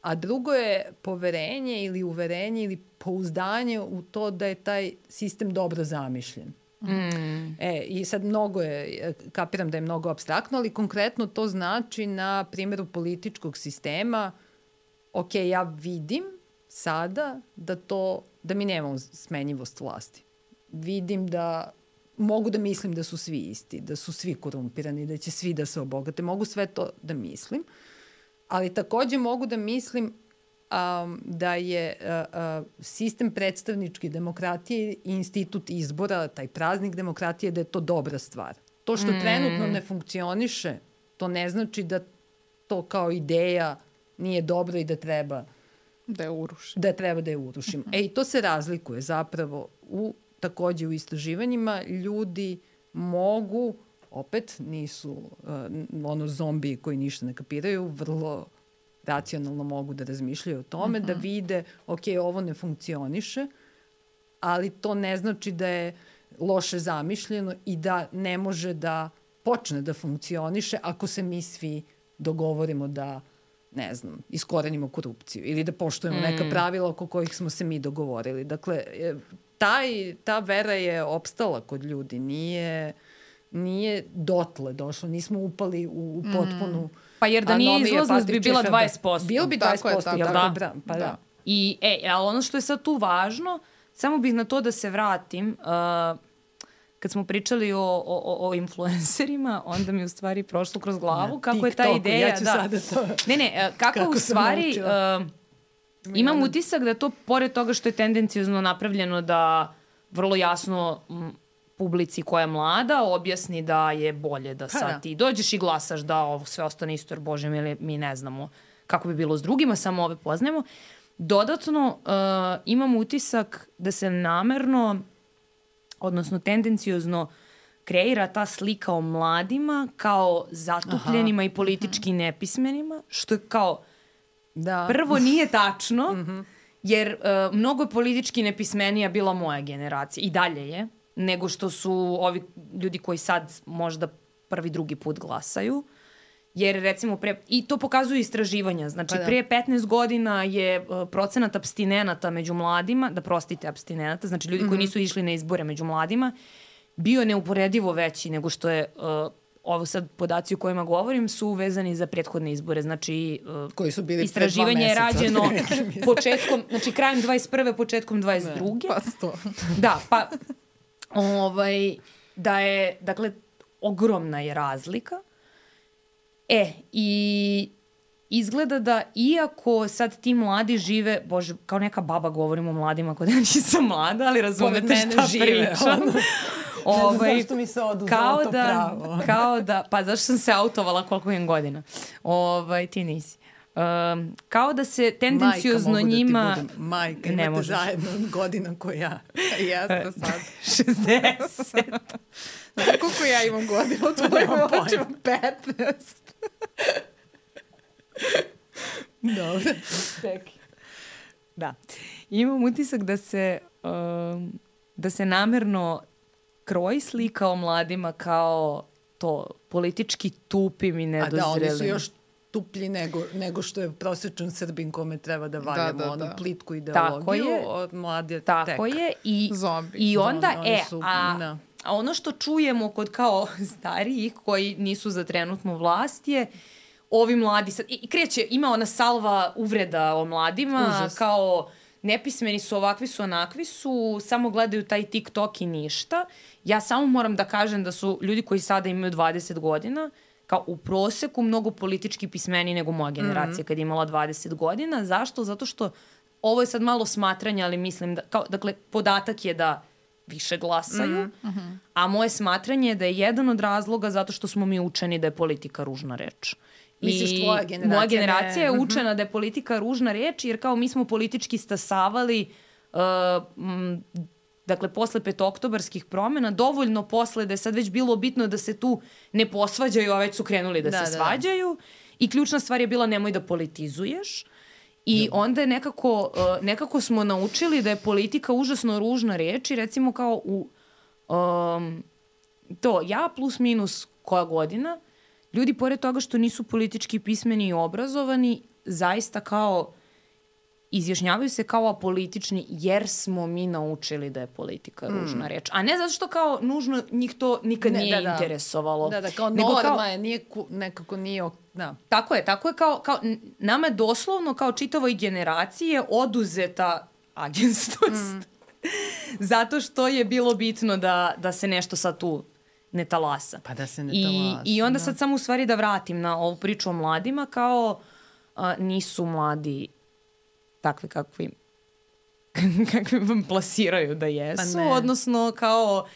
a drugo je poverenje ili uverenje ili pouzdanje u to da je taj sistem dobro zamišljen. Mm. E, I sad mnogo je, kapiram da je mnogo abstraktno, ali konkretno to znači na primjeru političkog sistema, ok, ja vidim sada da to, da mi nemamo smenjivost vlasti. Vidim da mogu da mislim da su svi isti, da su svi korumpirani, da će svi da se obogate. Mogu sve to da mislim. Uh, ali takođe mogu da mislim um, da je uh, uh, sistem predstavničke demokratije i institut izbora, taj praznik demokratije, da je to dobra stvar. To što mm. trenutno ne funkcioniše, to ne znači da to kao ideja nije dobro i da treba da je urušimo. Da treba da je urušimo. -hmm. E i to se razlikuje zapravo u takođe u istraživanjima ljudi mogu opet nisu uh, ono zombi koji ništa ne kapiraju, vrlo racionalno mogu da razmišljaju o tome, mm -hmm. da mhm. vide, ok, ovo ne funkcioniše, ali to ne znači da je loše zamišljeno i da ne može da počne da funkcioniše ako se mi svi dogovorimo da ne znam, iskorenimo korupciju ili da poštujemo mm. neka pravila oko kojih smo se mi dogovorili. Dakle, e, taj, ta vera je opstala kod ljudi, nije nije dotle došlo, nismo upali u, u mm. potpunu... Mm. Pa jer da nije izlaznost bi bila 20%. Bilo bi 20%, tako je, tako, jel da? da? Pa da. da. I, e, ali ono što je sad tu važno, samo bih na to da se vratim, uh, kad smo pričali o, o, o influencerima, onda mi u stvari prošlo kroz glavu kako TikToku, je ta ideja... Ja ću da, sada to... Ne, ne, e, kako, kako u stvari... Uh, imam utisak da to, pored toga što je tendencijozno napravljeno da vrlo jasno publici koja je mlada objasni da je bolje da pa sad da. ti dođeš i glasaš da ovo sve ostane isto, jer bože mi, mi ne znamo kako bi bilo s drugima, samo ove poznajemo. Dodatno, uh, imam utisak da se namerno, odnosno tendencijozno, kreira ta slika o mladima kao zatupljenima Aha. i politički uh. -huh. nepismenima, što je kao, da. prvo nije tačno, uh mhm. -huh. jer uh, mnogo je politički nepismenija bila moja generacija i dalje je nego što su ovi ljudi koji sad možda prvi, drugi put glasaju. Jer recimo pre, i to pokazuju istraživanja, znači pa da. pre 15 godina je uh, procenat abstinenata među mladima, da prostite abstinenata, znači ljudi mm -hmm. koji mhm. nisu išli na izbore među mladima, bio neuporedivo veći nego što je uh, ovo sad podaci o kojima govorim su vezani za prethodne izbore, znači uh, koji su bili istraživanje je rađeno početkom, znači krajem 21. početkom 22. Ne, pa sto. Da, pa ovaj, da je, dakle, ogromna je razlika. E, i izgleda da iako sad ti mladi žive, bože, kao neka baba govorimo o mladima, kod ja nisam mlada, ali razumete šta žive, pričam. Ovaj, zašto mi se oduzelo kao to da, pravo. kao da, pa zašto sam se autovala koliko imam godina. Ovaj, ti nisi. Um, kao da se tendencijozno Majka, mogu njima... Da ti budem. Majka, Ne imate možeš. zajedno godina ko ja. Jeste sad. 60. Znaš koliko ja imam godina od tvojeg očima? 15. Dobro. Čekaj. Da. Imam utisak da se, um, da se namerno kroji slika o mladima kao to politički tupim i A nedozrelim. da, oni su još tuplji nego, nego što je prosječan Srbin kome treba da valjamo da, onu da. plitku Tako ideologiju, je. od mlade Tako tek. je i, Zombi. i onda, Zombi, e, su- a, da. a ono što čujemo kod kao starijih koji nisu za trenutnu vlast je ovi mladi sad, i, i kreće, ima ona salva uvreda o mladima, Užas. kao nepismeni su, ovakvi su, onakvi su, samo gledaju taj TikTok i ništa. Ja samo moram da kažem da su ljudi koji sada imaju 20 godina, kao u proseku mnogo politički pismeni nego moja generacija mm -hmm. kad je imala 20 godina. Zašto? Zato što ovo je sad malo smatranje, ali mislim da, kao, dakle, podatak je da više glasaju, mm -hmm. a moje smatranje je da je jedan od razloga zato što smo mi učeni da je politika ružna reč. Misliš, I tvoja generacija Moja generacija ne- je učena da je politika ružna reč, jer kao mi smo politički stasavali uh, m, dakle, posle petoktobarskih promena, dovoljno posle da je sad već bilo bitno da se tu ne posvađaju, a već su krenuli da, Da, se da, da. svađaju. I ključna stvar je bila nemoj da politizuješ. I onda je nekako, uh, nekako smo naučili da je politika užasno ružna reč i recimo kao u um, to ja plus minus koja godina, ljudi pored toga što nisu politički pismeni i obrazovani, zaista kao izjašnjavaju se kao apolitični jer smo mi naučili da je politika ružna reč. A ne zato što kao nužno njih to nikad Ne, nije da, da. interesovalo. Da, da, kao nego norma kao, je, nije, ku- nekako nije, ok- da. Tako je, tako je kao, kao nama je doslovno kao čitavoj generaciji je oduzeta agenstvost. Mm. Zato što je bilo bitno da, da se nešto sad tu ne talasa. Pa da se ne I, talasa, I onda da. sad samo u stvari da vratim na ovu priču o mladima, kao a, nisu mladi takvi kakvi kakvi vam plasiraju da jesu, Pa ne. odnosno kao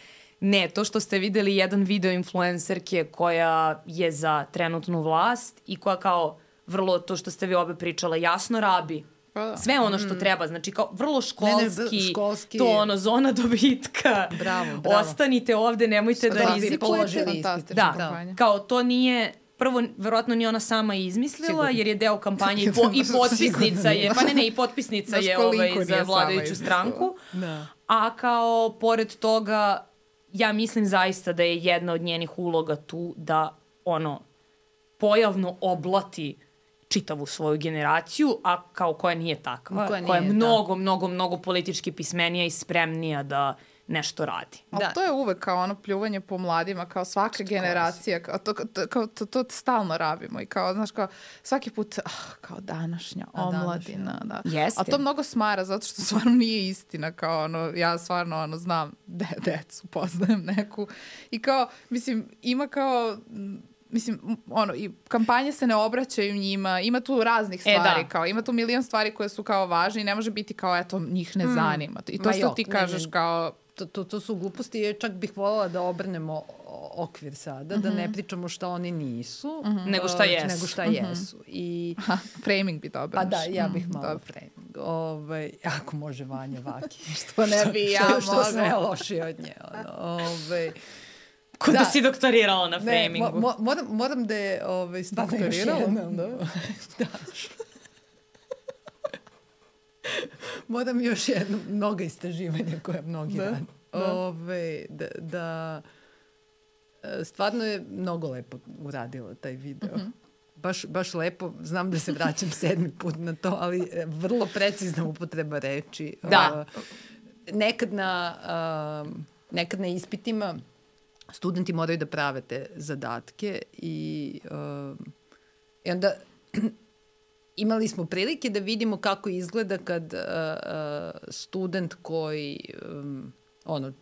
ne, to što ste videli jedan video influencerke koja je za trenutnu vlast i koja kao vrlo, to što ste vi obe pričala, jasno rabi Pa da. sve ono što treba, znači kao vrlo školski, br- školski. to ono, zona dobitka, Bravo, bravo. ostanite ovde, nemojte da Da, rizikujete. Da, kampanja. kao to nije prvo, verovatno nije ona sama izmislila, Sigurno. jer je deo kampanje i, po, i potpisnica je, pa ne, ne, i potpisnica je ovaj, za vladajuću stranku. Da. A kao, pored toga, ja mislim zaista da je jedna od njenih uloga tu da, ono, pojavno oblati čitavu svoju generaciju, a kao koja nije takva, Koja koja, nije, je da. mnogo, mnogo, mnogo politički pismenija i spremnija da nešto radi. Ali Da. to je uvek kao ono pljuvanje po mladima, kao svaka generacija, kao to, to, kao to, to stalno rabimo i kao, znaš, kao svaki put, ah, kao današnja A, današnja. omladina, da. Jeste. A to mnogo smara, zato što stvarno nije istina, kao ono, ja stvarno ono, znam de, decu, poznajem neku i kao, mislim, ima kao, mislim, ono, i kampanje se ne obraćaju njima, ima tu raznih E, stvari, da. kao, ima tu milion stvari koje su kao važne i ne može biti kao, eto, njih ne zanima. I to Ma što jo, ti ne, kažeš ne. kao, To, to, to su gluposti, jer čak bih voljela da obrnemo okvir sada, da ne pričamo šta oni nisu, Nego šta jesu. Nego šta jesu. I, Ha, framing bi dobro. pa da, ja bih Mm, malo dobro. framing. Ovaj, ako može Vanja Vaki. Što ne bi ja što, što mogla. sve lošije od nje. Ono, ovaj, Ko da, Da. si doktorirala na ne, framingu. mo, mo, moram, moram da je ovaj, Doktorirala? Da. da. moram još jedno, mnoga istraživanja koje mnogi Da, rade. da. Ove, da, da, e, stvarno je mnogo lepo uradila taj video. Mhm. Baš, baš lepo, znam da se vraćam sedmi put na to, ali e, vrlo precizna upotreba reči. Da. E, nekad na, um, nekad na ispitima studenti moraju da prave te zadatke i, um, i onda imali smo prilike da vidimo kako izgleda kad uh, uh, student koji um, ono,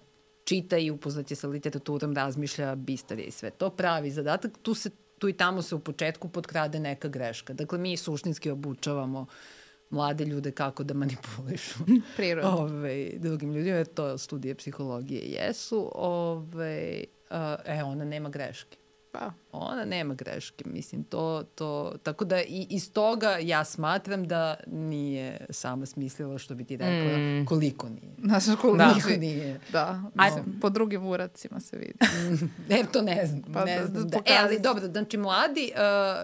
čita i upoznat je sa literaturom, razmišlja, bistar je i sve to pravi zadatak, tu se tu i tamo se u početku potkrade neka greška. Dakle, mi suštinski obučavamo mlade ljude kako da manipulišu Prirodno. ove, drugim ljudima, jer to studije psihologije jesu. Ove, a, e, ona nema greške. Pa, Ona nema greške, mislim, to, to, tako da i iz toga ja smatram da nije sama smislila što bi ti rekla Mm. koliko nije. znaš koliko Da. Koliko nije. Da, A- mislim, po drugim uracima se vidi. E, to ne znam. Pa ne da- znam da da, e, ali dobro, znači mladi, uh,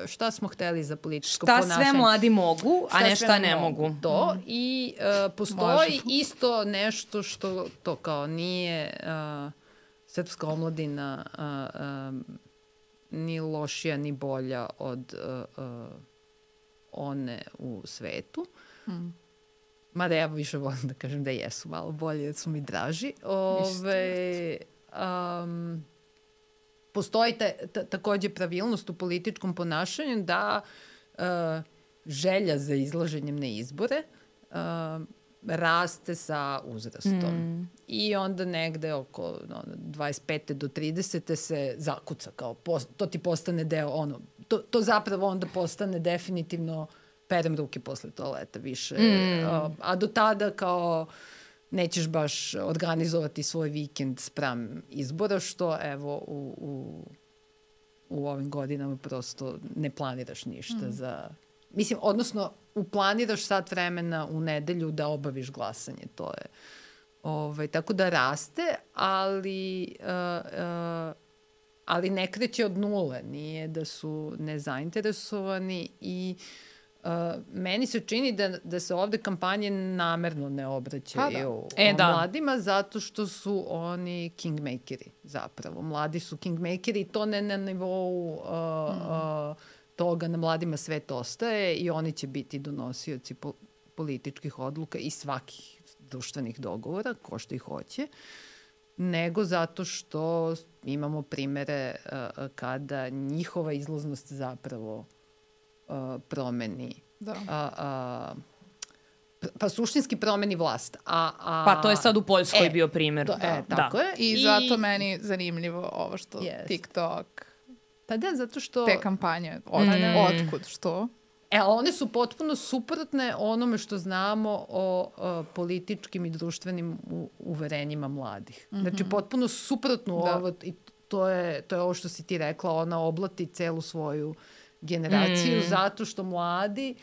šta smo hteli za političko Šta ponašanje? sve mladi mogu, a ne šta ne mogu. To i uh, postoji Može. isto nešto što to kao nije uh, srpska omladina uh, um, ni lošija ni bolja od uh, uh, one u svetu. Mm. Mada ja više volim da kažem da jesu malo bolje, jer su mi draži. Ove, um, postoji ta, ta, takođe pravilnost u političkom ponašanju da uh, želja za izlaženjem na izbore uh, raste sa uzrastom. Mm. I onda negde oko ono, 25. do 30. se zakuca kao, post, to ti postane deo, ono, to, to zapravo onda postane definitivno perem ruke posle toaleta više. Mm. A, a do tada kao nećeš baš organizovati svoj vikend spram izbora, što evo u, u, u ovim godinama prosto ne planiraš ništa mm. za... Mislim, odnosno, uplaniraš sat vremena u nedelju da obaviš glasanje, to je... Ovaj, tako da raste, ali, uh, uh, ali ne kreće od nule, nije da su nezainteresovani i uh, meni se čini da, da se ovde kampanje namerno ne obraćaju Pa da. E, da. mladima zato što su oni kingmakeri zapravo. Mladi su kingmakeri i to ne na nivou uh, uh, toga na mladima svet ostaje i oni će biti donosioci po, političkih odluka i svakih društvenih dogovora, ko što ih hoće, nego zato što imamo primere uh, kada njihova izlaznost zapravo uh, promeni Da. a, a, pa suštinski promeni vlast. A, a, Pa to je sad u Poljskoj e, bio primer. To, e, tako da. je. I, zato meni zanimljivo ovo što Yes. TikTok, Pa da, zato što... te kampanje, od, Mm. otkud, što? E, ali one su potpuno suprotne onome što znamo o, o političkim i društvenim u, uverenjima mladih. Mm -hmm. Znači, potpuno suprotno Da. ovo, i to je, to je ovo što si ti rekla, ona oblati celu svoju generaciju, Mm. zato što mladi,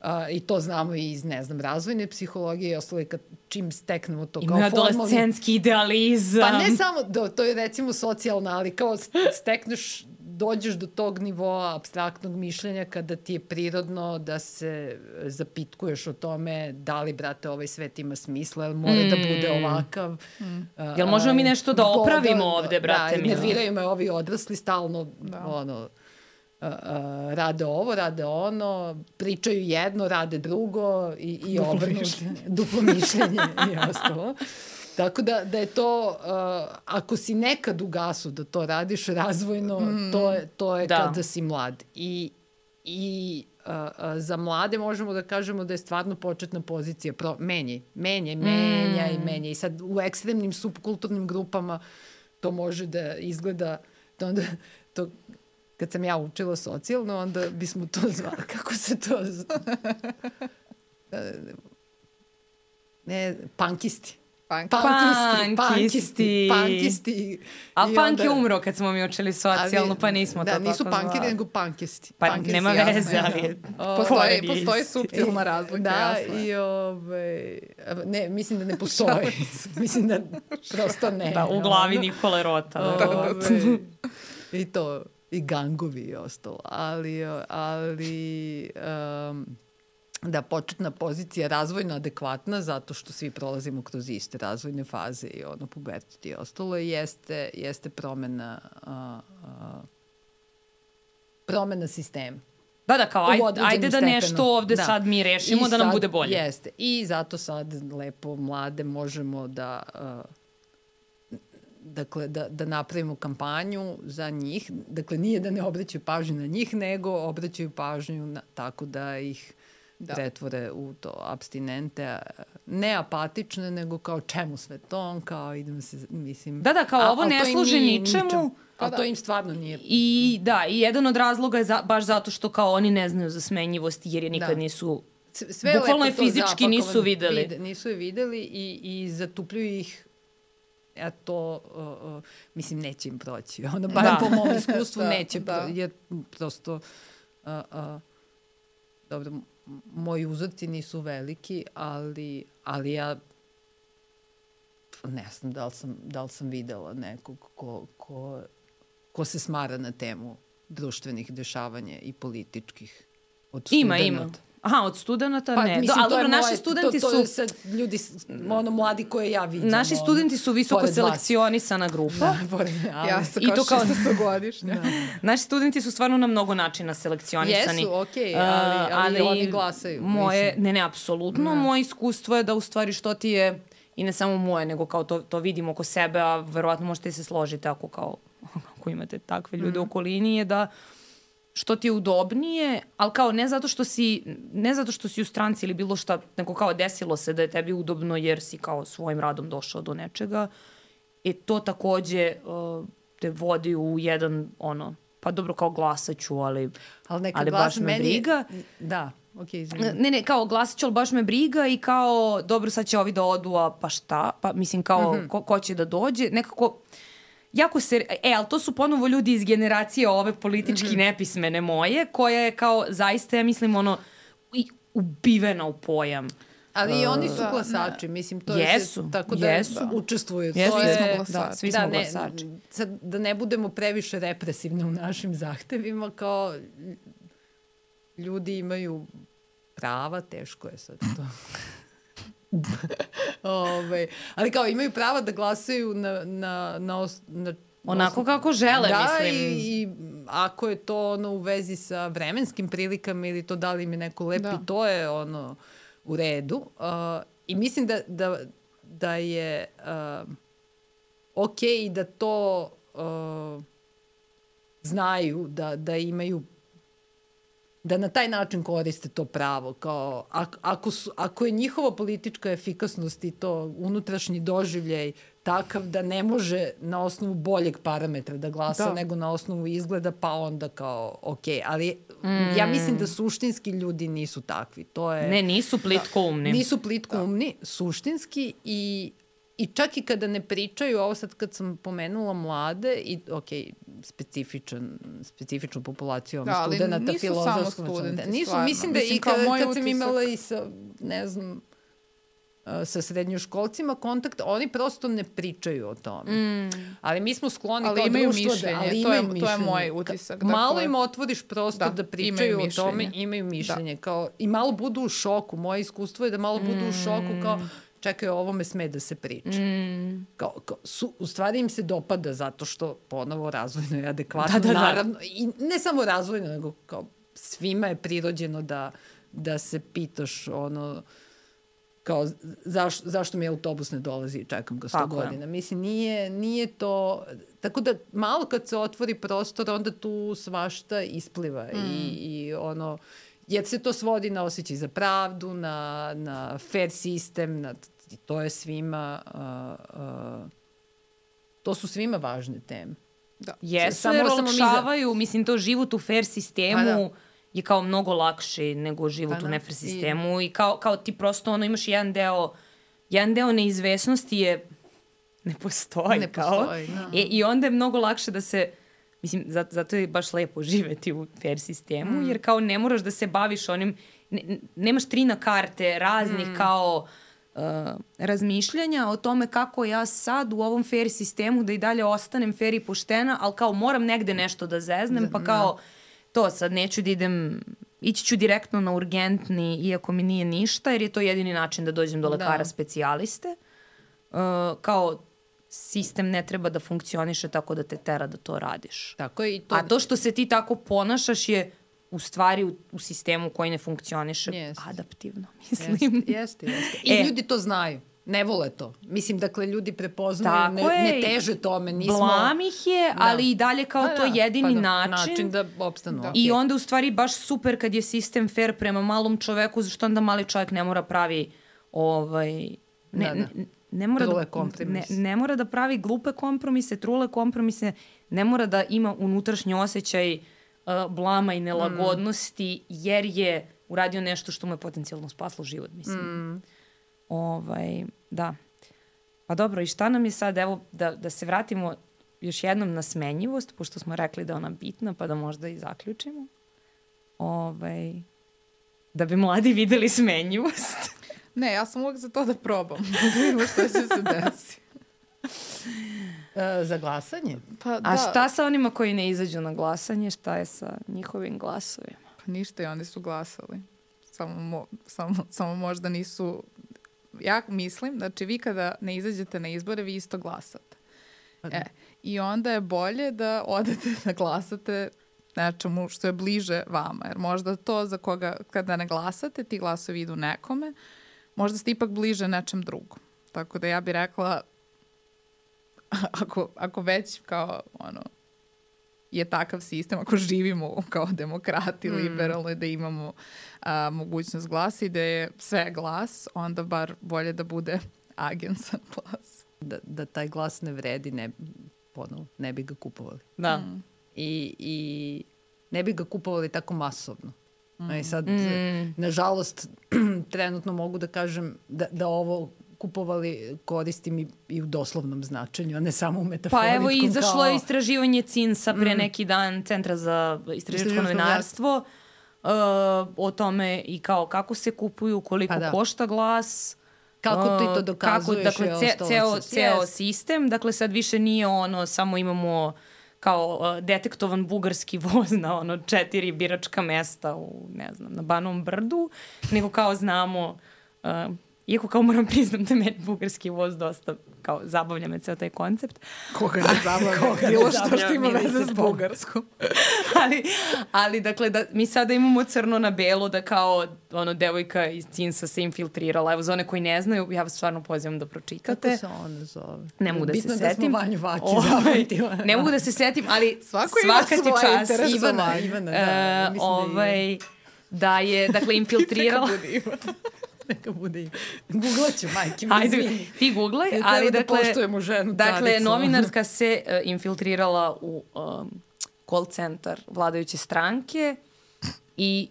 a, i to znamo i iz, ne znam, razvojne psihologije i ostalo, kad čim steknemo to kao Imaju formalni adolescenski idealizam. Pa ne samo, do, to je recimo socijalna, ali kao stekneš, dođeš do tog nivoa abstraktnog mišljenja kada ti je prirodno da se e, zapitkuješ o tome da li, brate, ovaj svet ima smisla, jel mora mm. da bude ovakav. Mm. Jel možemo mi nešto da opravimo ovde, brate Da, nerviraju me ovi odrasli stalno, Da. ono, a, a, rade ovo, rade ono, pričaju jedno, rade drugo i, i obrnuto. Duplo mišljenje i ostalo. Tako da, da je to, uh, ako si nekad u gasu da to radiš razvojno, mm. to je, to je Da. da. kada si mlad. I, i uh, uh, za mlade možemo da kažemo da je stvarno početna pozicija pro, menje, menje, menja mm. i menja. I sad u ekstremnim subkulturnim grupama to može da izgleda, da onda to kad sam ja učila socijalno, onda bismo to zvali, kako se to zva? ne, pankisti. Punk. Pankisti. pankisti, pankisti. Ali I punk onda- je umro kad smo mi učili socijalno, pa nismo da, to nisu tako punkiri, nego pankisti. Pa Pankisti, nema veze, jasno. ali... Postoji, Koren je postoji isti. subtilna razlika, Da, jasno. i ove, ne, mislim da ne postoji. mislim da prosto ne. Da, u glavi Nikole Rota. Ove, verovatno. I to, i gangovi i ostalo. Ali, ali um, da početna pozicija razvojno adekvatna zato što svi prolazimo kroz iste razvojne faze i ono pubertet i ostalo jeste, jeste promena a, a, promena sistema. Da, da, kao, ajde, ajde da stepenu. nešto ovde Da. sad mi rešimo I da nam sad- bude bolje. Jeste. I zato sad lepo mlade možemo da uh, dakle, da, da napravimo kampanju za njih. Dakle, nije da ne obraćaju pažnju na njih, nego obraćaju pažnju na, tako da ih Da. pretvore u to abstinente, a, ne apatične, nego kao čemu sve to, kao idem se, mislim... Da, da, kao A- ovo ne služi nije ničemu. ničem. Pa A da. to im stvarno nije I da, i jedan od razloga je za, baš zato što kao oni ne znaju za smenjivost jer je nikad Da. nisu Sve Bukvalno je fizički nisu videli. Vide, nisu je videli i, i zatupljuju ih ja to, uh, uh, mislim, neće im proći. Ono, bar Da. po mom iskustvu Da, neće, da. jer prosto, uh, uh, dobro, moji uzorci nisu veliki, ali, ali ja ne znam da li sam, da li sam videla nekog ko, ko, ko se smara na temu društvenih dešavanja i političkih od Ima, studenata. ima. Aha, od studenta Pa, ne. mislim, Do, ali dobro, naši moje- studenti to, to su... sad ljudi, ono, mladi koje ja vidim. Naši ono, studenti su visoko selekcionisana grupa. Da, pored, ali, Ja sam I kao to kao- 600 godišnja. Da. Naši studenti su stvarno na mnogo načina selekcionisani. Jesu, okej, ali- ali oni glasaju, Moje, mislim. ne, ne, apsolutno. Da. Moje iskustvo je da u stvari što ti je, i ne samo moje, nego kao to, to vidim oko sebe, a verovatno možete i se složiti ako kao ako imate takve ljude Mhm. u okolini, je da što ti je udobnije, ali kao ne zato što si ne zato što si u stranci ili bilo šta, nego kao desilo se da je tebi udobno jer si kao svojim radom došao do nečega. E to takođe uh, te vodi u jedan ono, pa dobro kao glasaću, ali ali neka ali glasa baš me meni, briga. Da, okej, izvini. Ne, ne, kao glasit ću, ali baš me briga i kao, dobro, sad će ovi da odu, a pa šta? Pa mislim, kao, Mhm. ko, ko će da dođe? Nekako, jako se, e, ali to su ponovo ljudi iz generacije ove politički Mhm. nepismene moje, koja je kao, zaista, ja mislim, ono, i ubivena u pojam. Ali i oni su Da, glasači, mislim, to je Jesu, se, tako da jesu. učestvuju. Jesu, to svi je, smo da, glasači. svi da, smo ne, glasači. sad, da ne budemo previše represivni u našim zahtevima, kao ljudi imaju prava, teško je sad to. Ove, ali kao imaju prava da glasaju na, na, na, os, na Onako kako žele, da, mislim. i, i ako je to ono u vezi sa vremenskim prilikama ili to da li im je neko lepi, Da. to je ono u redu. Uh, I mislim da, da, da je uh, ok da to uh, znaju, da, da imaju da na taj način koriste to pravo. Kao, ako, su, ako je njihova politička efikasnost i to unutrašnji doživljaj takav da ne može na osnovu boljeg parametra da glasa Da. da. nego na osnovu izgleda, pa onda kao ok. Ali mm. ja mislim da suštinski ljudi nisu takvi. To je, Ne, nisu plitko umni. Nisu plitko umni, suštinski i I čak i kada ne pričaju, ovo sad kad sam pomenula mlade i, ok, specifičan, specifičnu populaciju Da, studenta, nisu samo filozofskog. studenti, Nisu, stvarno. mislim da Mislim, i kad, kad sam utisak- imala i sa, ne znam, a, sa srednjoškolcima kontakt, oni prosto ne pričaju o tome. Mm. Ali mi smo skloni Ali kao imaju društvo mišljenje, da, ali to je- to je moj utisak, Malo dakle- im otvoriš prosto Da, da, pričaju o tome, imaju mišljenje. Kao, I malo budu u šoku. Moje iskustvo je da malo budu u šoku kao, čekaj, o ovome sme da se priča. Mm. Kao, kao, su, u stvari im se dopada zato što ponovo razvojno je adekvatno. Da, da, da. Naravno, i ne samo razvojno, nego kao svima je prirođeno da, da se pitaš ono kao zaš, zašto mi autobus ne dolazi i čekam ga 100 Tako je. godina. Mislim, nije, nije to... Tako da malo kad se otvori prostor, onda tu svašta ispliva mm. i, i ono... Jer se to svodi na osjećaj za pravdu, na, na fair sistem, na, i to je svima... Uh, uh, to su svima važne teme. Da. Jesu, Samo- jer samo mi za- olakšavaju, mislim, to život u fair sistemu Pa da. je kao mnogo lakše nego život Pa u da. nefair sistemu i kao, kao ti prosto ono imaš jedan deo, jedan deo neizvesnosti je ne postoji. Ne kao. postoji, da. E, I onda je mnogo lakše da se Mislim, zato, zato je baš lepo živeti u fair sistemu, mm. jer kao ne moraš da se baviš onim, ne, nemaš tri na karte raznih mm. kao uh, razmišljanja o tome kako ja sad u ovom fair sistemu da i dalje ostanem fair i poštena, ali kao moram negde nešto da zeznem, pa kao to sad neću da idem, ići ću direktno na urgentni, iako mi nije ništa, jer je to jedini način da dođem do lekara Da. specijaliste. Uh, kao sistem ne treba da funkcioniše tako da te tera da to radiš. Tako je i to... A to što se ti tako ponašaš je u stvari u, u sistemu koji ne funkcioniše Jeste. adaptivno, mislim. Jeste, jeste, jeste. I E. ljudi to znaju. Ne vole to. Mislim, dakle, ljudi prepoznaju, ne, je. ne teže tome. Nismo... Blam ih je, Da. ali i dalje kao Pa to da, jedini pa da, način. Način da opstanu. Da. Da. I onda u stvari baš super kad je sistem fair prema malom čoveku, zašto onda mali čovjek ne mora pravi ovaj, ne, Da, da. Ne, mora Trule da, ne, ne mora da pravi glupe kompromise, trule kompromise, ne mora da ima unutrašnji osjećaj uh, blama i nelagodnosti, jer je uradio nešto što mu je potencijalno spaslo život, mislim. Mm. Ovaj, da. Pa dobro, i šta nam je sad, evo, da, da se vratimo još jednom na smenjivost, pošto smo rekli da je ona bitna, pa da možda i zaključimo. Ovaj, da bi mladi videli smenjivost. Ne, ja sam uvek za to da probam. Da vidimo šta će se desiti. E, za glasanje? Pa, da. A šta sa onima koji ne izađu na glasanje? Šta je sa njihovim glasovima? Pa ništa i oni su glasali. Samo, mo, samo, samo možda nisu... Ja mislim, znači vi kada ne izađete na izbore, vi isto glasate. Pa da. E, I onda je bolje da odete da glasate nečemu što je bliže vama. Jer možda to za koga, kada ne glasate, ti glasovi idu nekome, možda ste ipak bliže nečem drugom. Tako da ja bih rekla, ako, ako već kao ono, je takav sistem, ako živimo kao demokrati, mm. liberalno, da imamo a, mogućnost glasa i da je sve glas, onda bar bolje da bude agensan glas. Da, da taj glas ne vredi, ne, ponovo, ne bi ga kupovali. Da. Mm. I, I ne bi ga kupovali tako masovno. Mm. I sad, mm. nažalost, trenutno mogu da kažem da, da ovo kupovali koristim i, i u doslovnom značenju, a ne samo u metaforičkom. Pa evo izašlo kao... istraživanje CINSA pre mm. neki dan, Centra za istraživačko novinarstvo, uh, o tome i kao kako se kupuju, koliko pa da. košta glas, Kako ti to dokazuješ? Kako, dakle, ce, ceo, ceo sistem, dakle sad više nije ono, samo imamo kao uh, detektovan bugarski voz na ono četiri biračka mesta u, ne znam, na Banom brdu, nego kao znamo uh, Iako kao moram priznam da meni bugarski voz dosta kao zabavlja me ceo taj koncept. Koga ne zabavlja? Koga Bilo što što ima veze s bugarskom. ali, ali dakle da mi sada imamo crno na belo da kao ono devojka iz Cinsa se infiltrirala. Evo za one koji ne znaju, ja vas stvarno pozivam da pročitate. Kako se ona zove? Ne mogu da Bitno se setim. Bitno da smo Vanju Vači ovaj, Ne mogu da se setim, ali Svako svaka ti čast. Ivana, Ivana, da. Uh, ovaj, da je, dakle, infiltrirala... neka bude ime. Googlaću, majke mi, Ajde, izvini. ti googlaj, ja ali da dakle... Da poštujemo ženu Dakle, caricu. novinarska se uh, infiltrirala u um, call centar vladajuće stranke i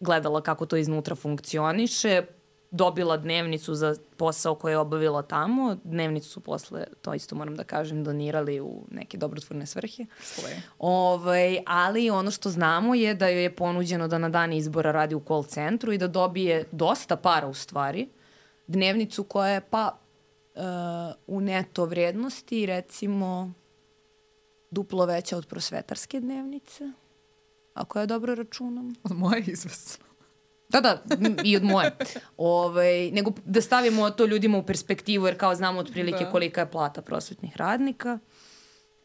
gledala kako to iznutra funkcioniše, dobila dnevnicu za posao koje je obavila tamo. Dnevnicu su posle, to isto moram da kažem, donirali u neke dobrotvorne svrhe. Sve. Ovaj, ali ono što znamo je da joj je ponuđeno da na dan izbora radi u call centru i da dobije dosta para u stvari. Dnevnicu koja je pa uh, u neto vrednosti recimo duplo veća od prosvetarske dnevnice, ako ja dobro računam. Od moje izvesno. Da, da, i od moje. Ove, ovaj, nego da stavimo to ljudima u perspektivu, jer kao znamo otprilike da. kolika je plata prosvetnih radnika.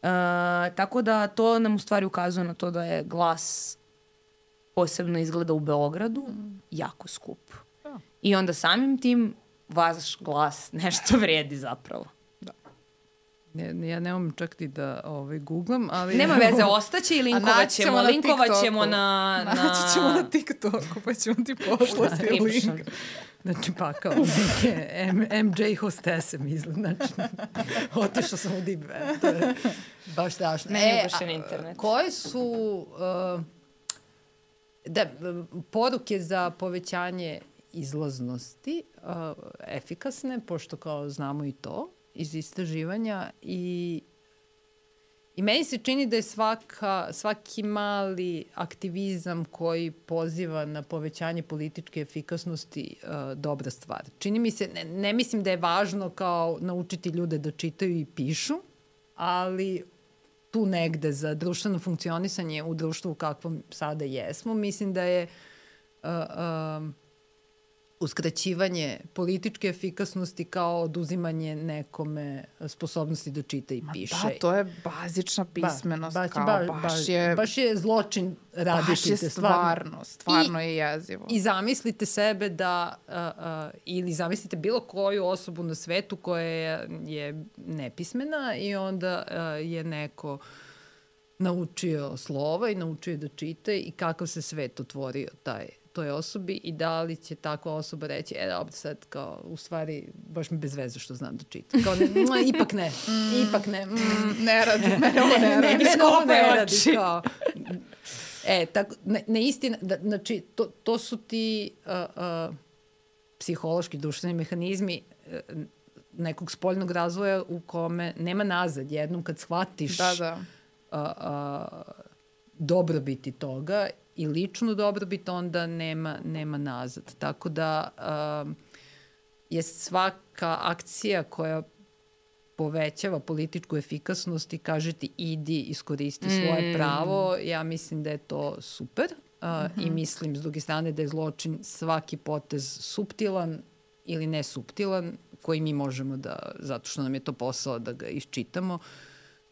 E, tako da to nam u stvari ukazuje na to da je glas posebno izgleda u Beogradu mm. jako skup. Da. I onda samim tim vaš glas nešto vredi zapravo. Ne, ja nemam čak ni da ovaj, googlam, ali... Nema veze, ostaće i linkovat ćemo, linkovat ćemo na... na... Naći ćemo na TikToku, pa ćemo ti poslati da, link. Znači, pa kao neke M, MJ hostese, mislim. Znači, otišao sam u deep web. To je baš strašno. Ne, e, baš internet. Koje su... Uh, da, poruke za povećanje izlaznosti uh, efikasne, pošto kao znamo i to, iz istraživanja i I meni se čini da je svaka, svaki mali aktivizam koji poziva na povećanje političke efikasnosti uh, dobra stvar. Čini mi se, ne, ne mislim da je važno kao naučiti ljude da čitaju i pišu, ali tu negde za društveno funkcionisanje u društvu u kakvom sada jesmo, mislim da je uh, uh, uskraćivanje političke efikasnosti kao oduzimanje nekome sposobnosti da čita i piše. Ma da, to je bazična pismenost. Ba, baš, kao, baš, baš, baš, je, baš je zločin raditi baš je stvarno, stvarno I, je jezivo. I zamislite sebe da, uh, uh, ili zamislite bilo koju osobu na svetu koja je, je nepismena i onda uh, je neko naučio slova i naučio da čita i kakav se svet otvorio taj toj osobi i da li će takva osoba reći, e da, sad kao, u stvari, baš mi bez veze što znam da čitam. Kao, ne, mma, ipak ne, mm, ipak ne. Mm, ne radi, mene ovo ne radi. Ne, ne, ne, ne, ne radi, kao, E, tako, ne, ne istina, da, znači, to, to su ti uh, uh, psihološki, društveni mehanizmi uh, nekog spoljnog razvoja u kome nema nazad. Jednom kad shvatiš Da, da. a, a, dobrobiti toga i ličnu dobrobit, onda nema, nema nazad. Tako da a, je svaka akcija koja povećava političku efikasnost i kaže ti idi, iskoristi svoje Mm. pravo, ja mislim da je to super. A, I mislim, s druge strane, da je zločin svaki potez suptilan ili nesuptilan, koji mi možemo da, zato što nam je to posao da ga iščitamo,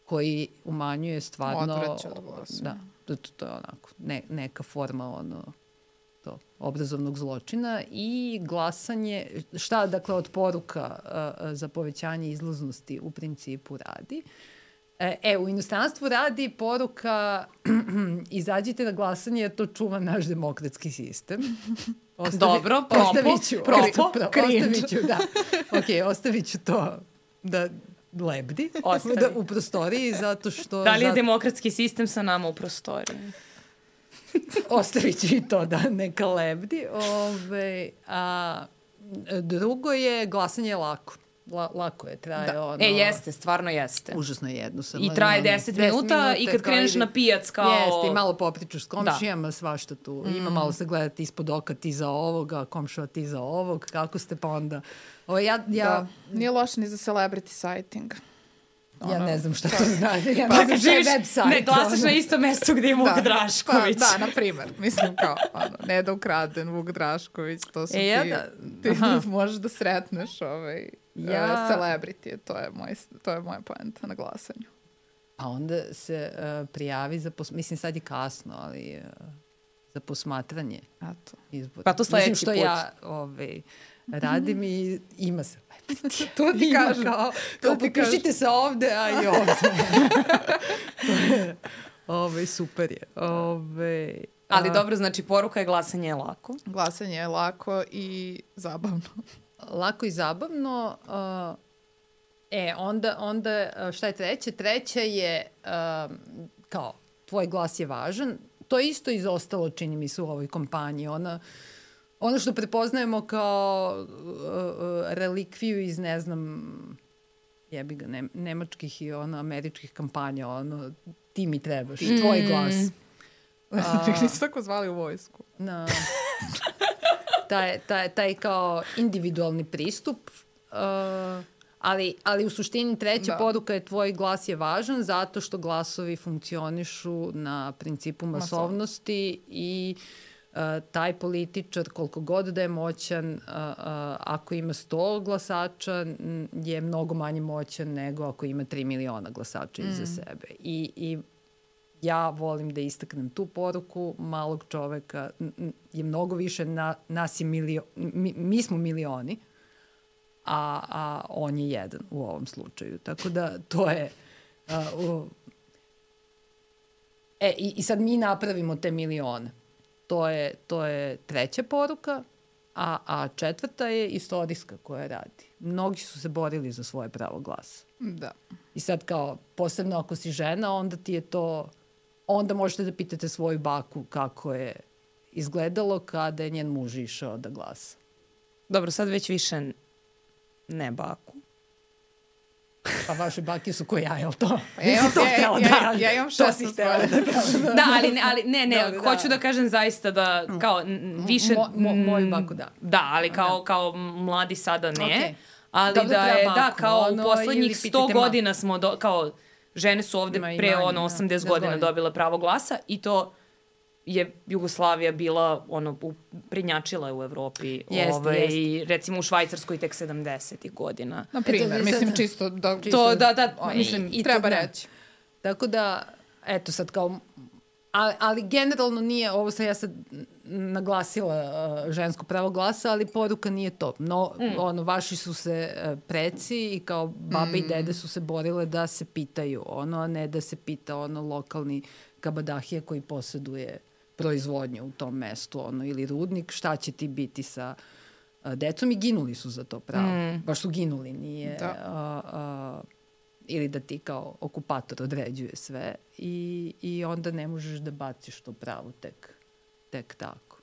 koji umanjuje stvarno... Odvraća od. Da, to, to, je onako ne, neka forma ono, to, obrazovnog zločina i glasanje, šta dakle od poruka a, za povećanje izlaznosti u principu radi. E, e, u inostranstvu radi poruka izađite na glasanje jer to čuva naš demokratski sistem. Dobro, propo, ostavit ću, propo, ostavit ću, da. Ok, ostavit ću to da lebdi da, u prostoriji zato što... Da li je zato- demokratski sistem sa nama u prostoriji? Ostavit ću i to da neka lebdi. Ove, a, drugo je glasanje je lako. La, lako je, traje Da. ono... E, jeste, stvarno jeste. Užasno je jednostavno. I traje Ono, 10 minuta i kad kreneš idi- na pijac kao... Jeste, i malo popričaš s komšijama, svašta tu. Mm. Ima malo se gledati ispod oka ti za ovoga, komšova ti za ovog, kako ste pa onda... O, ja, ja, Da. Nije loše ni za celebrity sighting. ja Ono, ne znam šta to- to znači. Ja Pa ne znam živiš, website. ne, glasaš ono. na isto mesto gde je Vuk Drašković. Pa, da, na primer. Mislim kao, ono, ne da ukraden Vuk Drašković, to su E, ja ti, da- ti aha. možeš da sretneš ovaj, Ja- ja... celebrity, to je, moj, to je moja poenta na glasanju. Pa onda se uh, prijavi za, pos... mislim sad je kasno, ali uh, za posmatranje Eto. izbora. Pa to Mislim sledeći što put. ja ovaj, radim i ima se To ti Ima kažem. Kao, to kao ti potpišite se ovde, a i ovde. To Ove, super je. Ove, Ali a, dobro, znači poruka je glasanje je lako. Glasanje je lako i zabavno. Lako i zabavno. Uh, e, onda, onda uh, šta je treće? Treće je um, kao, tvoj glas je važan. To je isto izostalo, čini mi se, u ovoj kompaniji. Ona, ono što prepoznajemo kao uh, relikviju iz, ne znam, jebi ga, ne, nemačkih i ono, američkih kampanja, ono, ti mi trebaš, tvoj glas. Znači, nisu tako zvali u vojsku. na taj, taj, taj kao individualni pristup uh, ali, ali u suštini treća Da. poruka je tvoj glas je važan zato što glasovi funkcionišu na principu masovnosti i uh, taj političar koliko god da je moćan uh, uh, ako ima 100 glasača je mnogo manje moćan nego ako ima 3 miliona glasača mm. iza sebe. I, i ja volim da istaknem tu poruku malog čoveka. Je mnogo više na, nas je milio, mi, mi smo milioni a, a on je jedan u ovom slučaju. Tako da to je a, u, e i, i sad mi napravimo te milione to je, to je treća poruka a, a četvrta je istorijska koja radi mnogi su se borili za svoje pravo glasa Da. I sad kao, posebno ako si žena, onda ti je to, onda možete da pitate svoju baku kako je izgledalo kada je njen muž išao da glasa. Dobro, sad već više ne baku. Pa vaše bake su ko ja, jel to? Pa ja, imam- to ja, htela ja, da ja, kažem. ja imam To si 16 htela da godina. Da, ali ne, ali ne, ne, Dobro, da. hoću da kažem zaista da kao n- više Mo- mo- moju mm, baku, da. Da, ali kao kao mladi sada ne. Okej. Ali Dobro, da je da baku, kao ono, u poslednjih ili 100 pitajte godina smo do, kao žene su ovde pre manje, ono da, 80 10 godina godina. dobile pravo glasa i to je Jugoslavija bila ono u, prednjačila je u Evropi Jeste, ovaj, jeste. i recimo u Švajcarskoj tek 70 godina. Na primjer, Eto, mislim čisto da... To da da Ono, mislim i treba to da. reći. Tako da, eto sad kao, ali, ali generalno nije, ovo sam ja sad naglasila uh, žensko pravo glasa, ali poruka nije to. No, mm. ono, vaši su se uh, preci i kao babe mm. i dede su se borile da se pitaju ono, a ne da se pita ono lokalni kabadahija koji posjeduje proizvodnju u tom mestu, ono, ili rudnik, šta će ti biti sa decom i ginuli su za to pravo. Mm. Baš su ginuli, nije... Da. Uh, uh, ili da ti kao okupator određuje sve i, i onda ne možeš da baciš to pravo tek, tek tako.